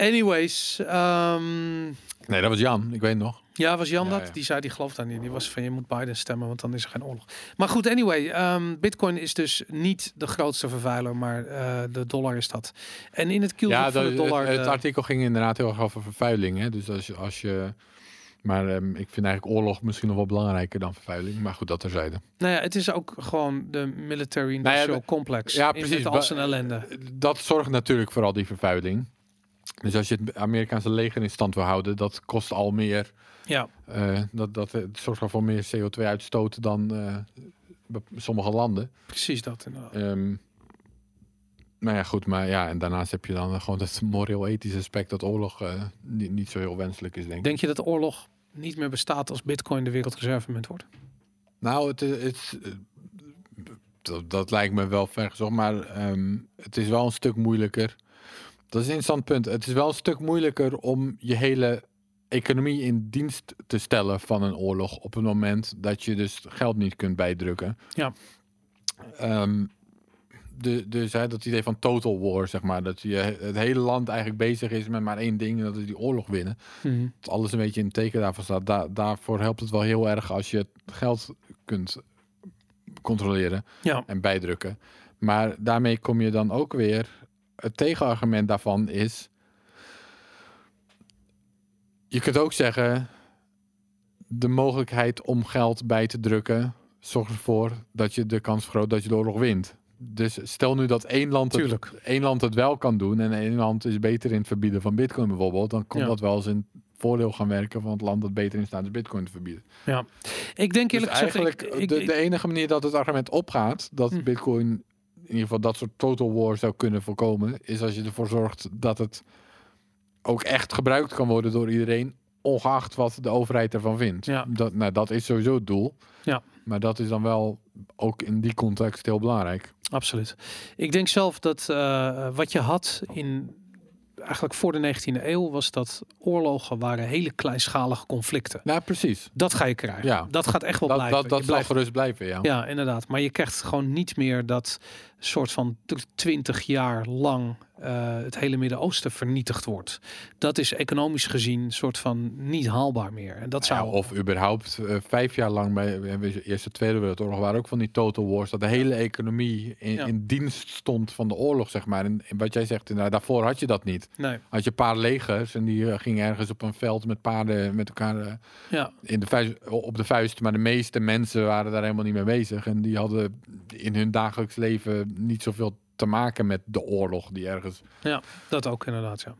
Anyways, ehm, Nee, dat was Jan, ik weet nog. ja, was Jan Ja, dat? ja. Die zei, die gelooft daar niet. Die was van, je moet Biden stemmen, want dan is er geen oorlog. Maar goed, anyway, ehm, Bitcoin is dus niet de grootste vervuiler, maar eh, de dollar is dat. En in het kielzog Ja, van de dollar... het, het eh, artikel ging inderdaad heel erg over vervuiling. Hè? Dus als je, als je maar ehm, ik vind eigenlijk oorlog misschien nog wel belangrijker dan vervuiling. Maar goed, dat terzijde. nou ja, het is ook gewoon de military industrial Nou ja, complex. ja, precies. Met al Ba- zijn ellende. Dat zorgt natuurlijk voor al die vervuiling. Dus als je het Amerikaanse leger in stand wil houden, dat kost al meer. Ja, eh, dat, dat het zorgt al voor meer CO2-uitstoot dan eh, sommige landen. precies dat inderdaad. Nou ja, goed, maar ja, en daarnaast heb je dan gewoon het moreel-ethische aspect dat oorlog eh, niet, niet zo heel wenselijk is, denk ik. Denk je dat de oorlog niet meer bestaat als bitcoin de wereldreservemunt wordt? Nou, het, is- het, eh, dat, dat lijkt me wel vergezocht, maar ehm, het is wel een stuk moeilijker. Dat is een interessant punt. Het is wel een stuk moeilijker om je hele economie in dienst te stellen van een oorlog op het moment dat je dus geld niet kunt bijdrukken. Ja. Ehm, de, dus hè, dat idee van total war, zeg maar, dat je het hele land eigenlijk bezig is met maar één ding, en dat is die oorlog winnen Mhm. dat alles een beetje in het teken daarvan staat. Da- daarvoor helpt het wel heel erg als je geld kunt controleren Ja, en bijdrukken. Maar daarmee kom je dan ook weer. Het tegenargument daarvan is. Je kunt ook zeggen. De mogelijkheid om geld bij te drukken. zorgt ervoor dat je de kans vergroot dat je de oorlog wint. Dus stel nu dat één land, het, één land het wel kan doen. en één land is beter in het verbieden van Bitcoin bijvoorbeeld. dan Ja. dat wel eens in voordeel gaan werken van het land dat beter in staat is Bitcoin te verbieden. ik denk Dus eerlijk gezegd... eigenlijk ik, ik, de, de enige manier dat het argument opgaat dat Hm. Bitcoin in ieder geval dat soort total war zou kunnen voorkomen, is als je ervoor zorgt dat het ook echt gebruikt kan worden door iedereen, ongeacht wat de overheid ervan vindt. Ja. Dat, nou, dat is sowieso het doel. Ja. Maar dat is dan wel ook in die context heel belangrijk. Absoluut. Ik denk zelf dat eh, wat je had in eigenlijk voor de 19e eeuw was dat oorlogen waren hele kleinschalige conflicten. Nou, precies. Dat ga je krijgen. Ja. Dat gaat echt wel Dat, blijven. dat, dat zal blijft- gerust blijven, ja. ja, inderdaad. Maar je krijgt gewoon niet meer dat soort van twintig jaar lang eh, het hele Midden-Oosten vernietigd wordt. Dat is economisch gezien een soort van niet haalbaar meer. En dat Ja, zou of überhaupt eh, vijf jaar lang bij de Eerste Tweede Wereldoorlog waren ook van die total wars. Dat de hele economie in, Ja. in dienst stond van de oorlog, zeg maar. En, en wat jij zegt, inderdaad, daarvoor had je dat niet. nee, Had je een paar legers en die eh, gingen ergens op een veld met paarden met elkaar eh, ja, in de vuist, op de vuist. Maar de meeste mensen waren daar helemaal niet mee bezig. En die hadden in hun dagelijks leven niet zoveel te maken met de oorlog die ergens... ja, dat ook inderdaad. Ja.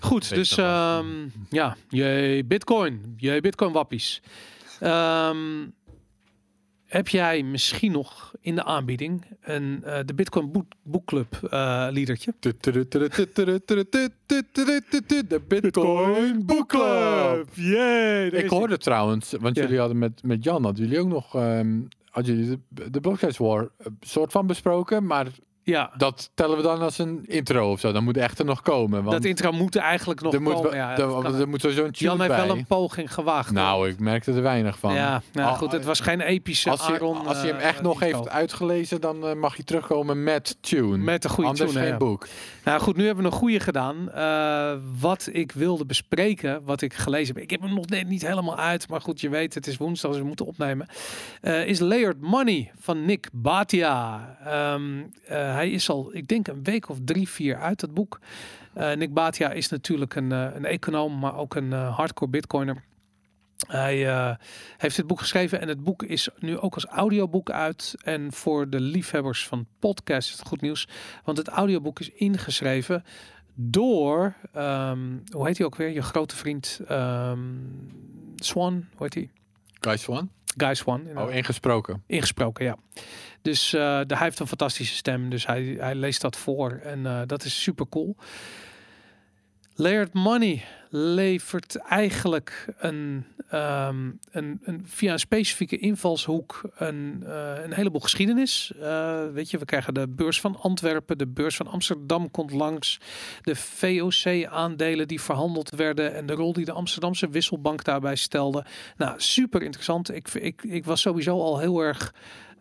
Goed, dus ehm, ja, je Bitcoin, je Bitcoin wappies. Ehm, heb jij misschien nog in de aanbieding een eh, de Bitcoin boek, boekclub eh liedertje? De Bitcoin Book Club. Yay! Ik hoorde trouwens, want Ja. jullie hadden met, met Jan, hadden jullie ook nog, ehm jullie de, de War eh, soort van besproken, maar Ja, dat tellen we dan als een intro of zo. Dan moet echt er nog komen, want dat intro moet er eigenlijk nog er, komen. ja, er, er moet sowieso een tune Jan heeft bij. wel een poging gewaagd. Nou, ik merkte er weinig van. ja, nou Al- goed, het was geen epische als, Aaron. als hij hem eh, echt nog heeft uitgelezen, dan eh, mag hij terugkomen met tune. Met een goede Anders tune, geen ja. boek. Nou goed, nu hebben we een goede gedaan. Eh, wat ik wilde bespreken, wat ik gelezen heb. Ik heb hem nog net niet helemaal uit. Maar goed, je weet, het is woensdag, dus we moeten opnemen. is Layered Money van Nick Batia. Ehm, eh, hij is al, ik denk, een week of drie, vier uit, dat boek. Eh, Nick Batia is natuurlijk een, eh, een econoom, maar ook een eh, hardcore bitcoiner. Hij heeft dit boek geschreven en het boek is nu ook als audioboek uit. En voor de liefhebbers van podcast is het goed nieuws. Want het audioboek is ingeschreven door, ehm, hoe heet hij ook weer? Je grote vriend ehm, Swan, hoe heet hij? Guys One? Guy Swan. Oh, ingesproken. Ingesproken, ja. Dus eh, de, hij heeft een fantastische stem, dus hij, hij leest dat voor en eh, dat is super cool. Layered Money levert eigenlijk een, ehm, een, een via een specifieke invalshoek een, eh, een heleboel geschiedenis. Eh, weet je, we krijgen de beurs van Antwerpen, de beurs van Amsterdam komt langs, de VOC-aandelen die verhandeld werden en de rol die de Amsterdamse wisselbank daarbij stelde. Nou, super interessant. Ik, ik, ik was sowieso al heel erg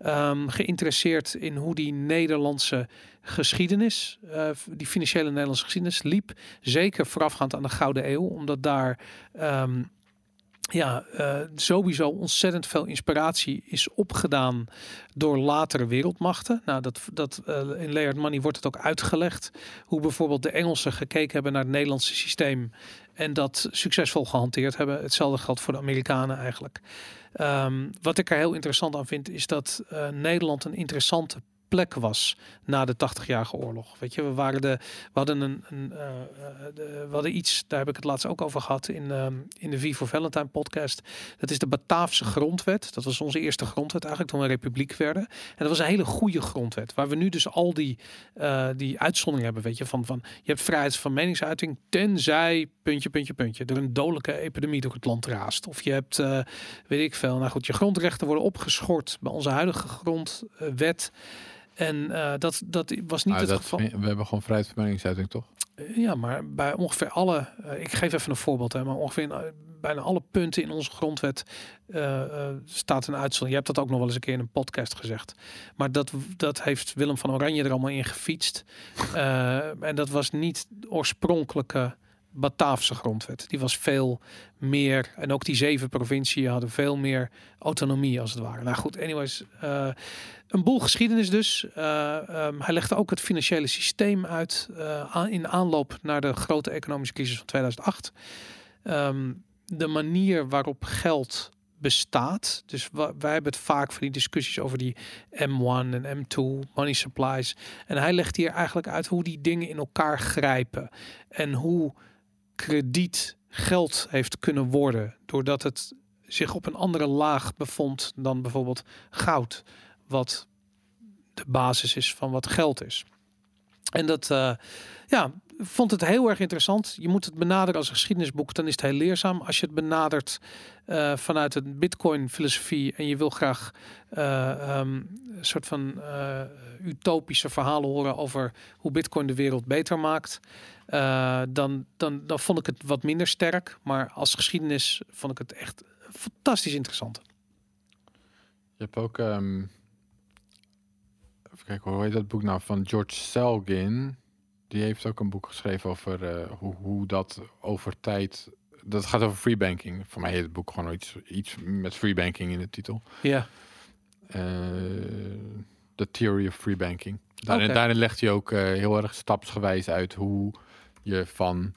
ehm, geïnteresseerd in hoe die Nederlandse geschiedenis, eh, die financiële Nederlandse geschiedenis, liep. Zeker voorafgaand aan de Gouden Eeuw, omdat daar ehm, ja, eh, sowieso ontzettend veel inspiratie is opgedaan door latere wereldmachten. Nou, dat, dat eh, in Layered Money wordt het ook uitgelegd hoe bijvoorbeeld de Engelsen gekeken hebben naar het Nederlandse systeem en dat succesvol gehanteerd hebben. Hetzelfde geldt voor de Amerikanen eigenlijk. Ehm, wat ik er heel interessant aan vind, is dat eh, Nederland een interessante plek was na de 80-jarige oorlog. Weet je, we waren de, we hadden een, een eh, eh, de, we hadden iets, daar heb ik het laatst ook over gehad in, ehm, in de V Valentine podcast. Dat is de Bataafse grondwet. Dat was onze eerste grondwet eigenlijk toen we een republiek werden. En dat was een hele goede grondwet, waar we nu dus al die, eh, die uitzonderingen hebben, weet je, van, van je hebt vrijheid van meningsuiting, tenzij puntje, puntje, puntje, er een dodelijke epidemie door het land raast. Of je hebt, weet ik veel, nou goed, je grondrechten worden opgeschort bij onze huidige grondwet. En eh, dat, dat was niet Ah, het dat, geval. we hebben gewoon vrijheid van meningsuiting, toch? Ja, maar bij ongeveer alle, eh, ik geef even een voorbeeld, hè, maar ongeveer in, eh, bijna alle punten in onze grondwet eh, eh, staat een uitzondering. Je hebt dat ook nog wel eens een keer in een podcast gezegd. Maar dat, dat heeft Willem van Oranje er allemaal in gefietst. Eh, en dat was niet oorspronkelijke Bataafse grondwet. Die was veel meer, en ook die zeven provinciën hadden veel meer autonomie als het ware. Nou goed, anyways, eh, een boel geschiedenis dus. Eh, ehm, hij legde ook het financiële systeem uit eh, in aanloop naar de grote economische crisis van 2008. Ehm, de manier waarop geld bestaat. Dus wij hebben het vaak van die discussies over die M1 en M2, money supplies. En hij legt hier eigenlijk uit hoe die dingen in elkaar grijpen. En hoe krediet geld heeft kunnen worden. Doordat het zich op een andere laag bevond dan bijvoorbeeld goud. Wat de basis is van wat geld is. En dat, eh, ja, vond het heel erg interessant. Je moet het benaderen als geschiedenisboek, dan is het heel leerzaam. Als je het benadert eh, vanuit een Bitcoin-filosofie en je wil graag eh, ehm, een soort van eh, utopische verhalen horen over hoe Bitcoin de wereld beter maakt, dan, dan, dan vond ik het wat minder sterk. Maar als geschiedenis vond ik het echt fantastisch interessant. Je hebt ook... ehm, even kijken, hoe heet dat boek nou? Van George Selgin. Die heeft ook een boek geschreven over eh, hoe, hoe dat over tijd... Dat gaat over free banking. Voor mij heet het boek gewoon iets, iets met free banking in de titel. Ja, Eh, The Theory of Free Banking. Daarin, daarin legt hij ook eh, heel erg stapsgewijs uit hoe je van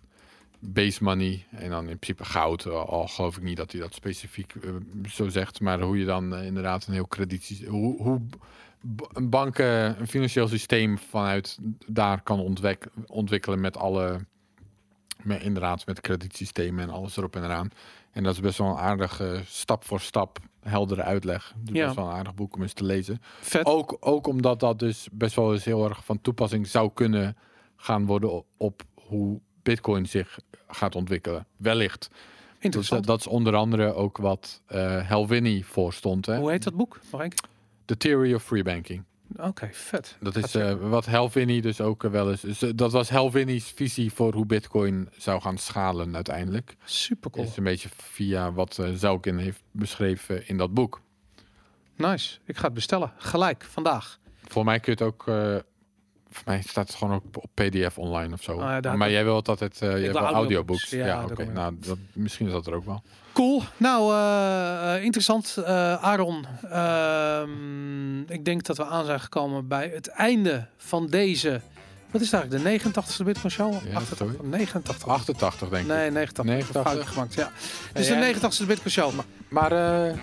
base money en dan in principe goud, al, geloof ik niet dat hij dat specifiek zo zegt, maar hoe je dan inderdaad een heel krediet, hoe, hoe een bank, eh, een financieel systeem vanuit daar kan ontwikkelen met alle, met, inderdaad met kredietsystemen en alles erop en eraan. En dat is best wel een aardige stap voor stap heldere uitleg. Dus Ja. best wel een aardig boek om eens te lezen. vet. Ook, ook omdat dat dus best wel eens heel erg van toepassing zou kunnen gaan worden op, op hoe Bitcoin zich gaat ontwikkelen. Wellicht. Dus interessant. dat, dat is onder andere ook wat eh Helvini voorstond. Hè? hoe heet dat boek? Keer? The Theory of Free Banking. Oké, vet. Dat is eh, wat Helvini dus ook eh, wel eens. Dus, eh, dat was Helvini's visie voor hoe Bitcoin zou gaan schalen uiteindelijk. Super cool. Is een beetje via wat eh Zelkin heeft beschreven in dat boek. Nice. Ik ga het bestellen. Gelijk, vandaag. Voor mij kun je het ook. Voor mij staat het gewoon ook op PDF online of zo. Ah, ja, daar- maar jij wilt altijd. je hebt wil audiobooks. Ja, Ja, daar oké. Nou, dat, misschien is dat er ook wel. Cool. Nou, eh, eh, interessant. Eh, Aaron, ehm, ik denk dat we aan zijn gekomen bij het einde van deze... Wat is het eigenlijk? De 89ste Bitcoin Show? Ja, 88, 89. 88 denk ik. Nee, 89. 89. Foutje gemaakt, ja. Dus Ja, de ja. 89ste Bitcoin Show. Maar eh,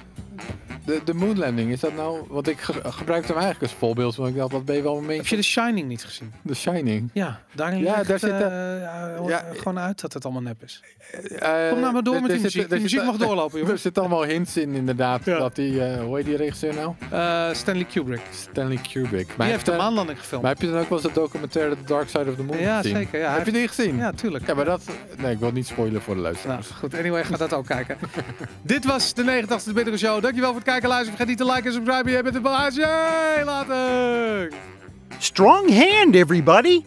de, de moonlanding, is dat nou... Want ik ge- gebruik hem eigenlijk als voorbeeld. Want ik dacht, wat ben je wel mee? Heb je The Shining niet gezien? The Shining. Ja, daarin Ja, ligt daar zit, eh, eh, ja, ja, gewoon uit dat het allemaal nep is. Eh, Kom nou maar door er- met er die zit- muziek. er Die muziek mag doorlopen, Er jongens. zitten allemaal hints in, inderdaad. Ja. Dat die, eh, hoe heet die regisseur nou? Eh, Stanley Kubrick. Stanley Kubrick. Die Maar heeft de eh, maanlanding gefilmd. Maar heb je dan ook wel eens de documentaire The Dark Side of the Moon Ja, gezien? zeker, ja. Heb je die gezien? Ja, tuurlijk. Ja, maar dat... Nee, ik wil niet spoilen voor de Nou, luisteraars. goed. Anyway, ga dat ook kijken. Dit was de 89e Bitcoin Show. Dankjewel voor het kijken en luisteren. Vergeet niet te liken en subscriben. Je bent het wel. Later! Strong hand, everybody!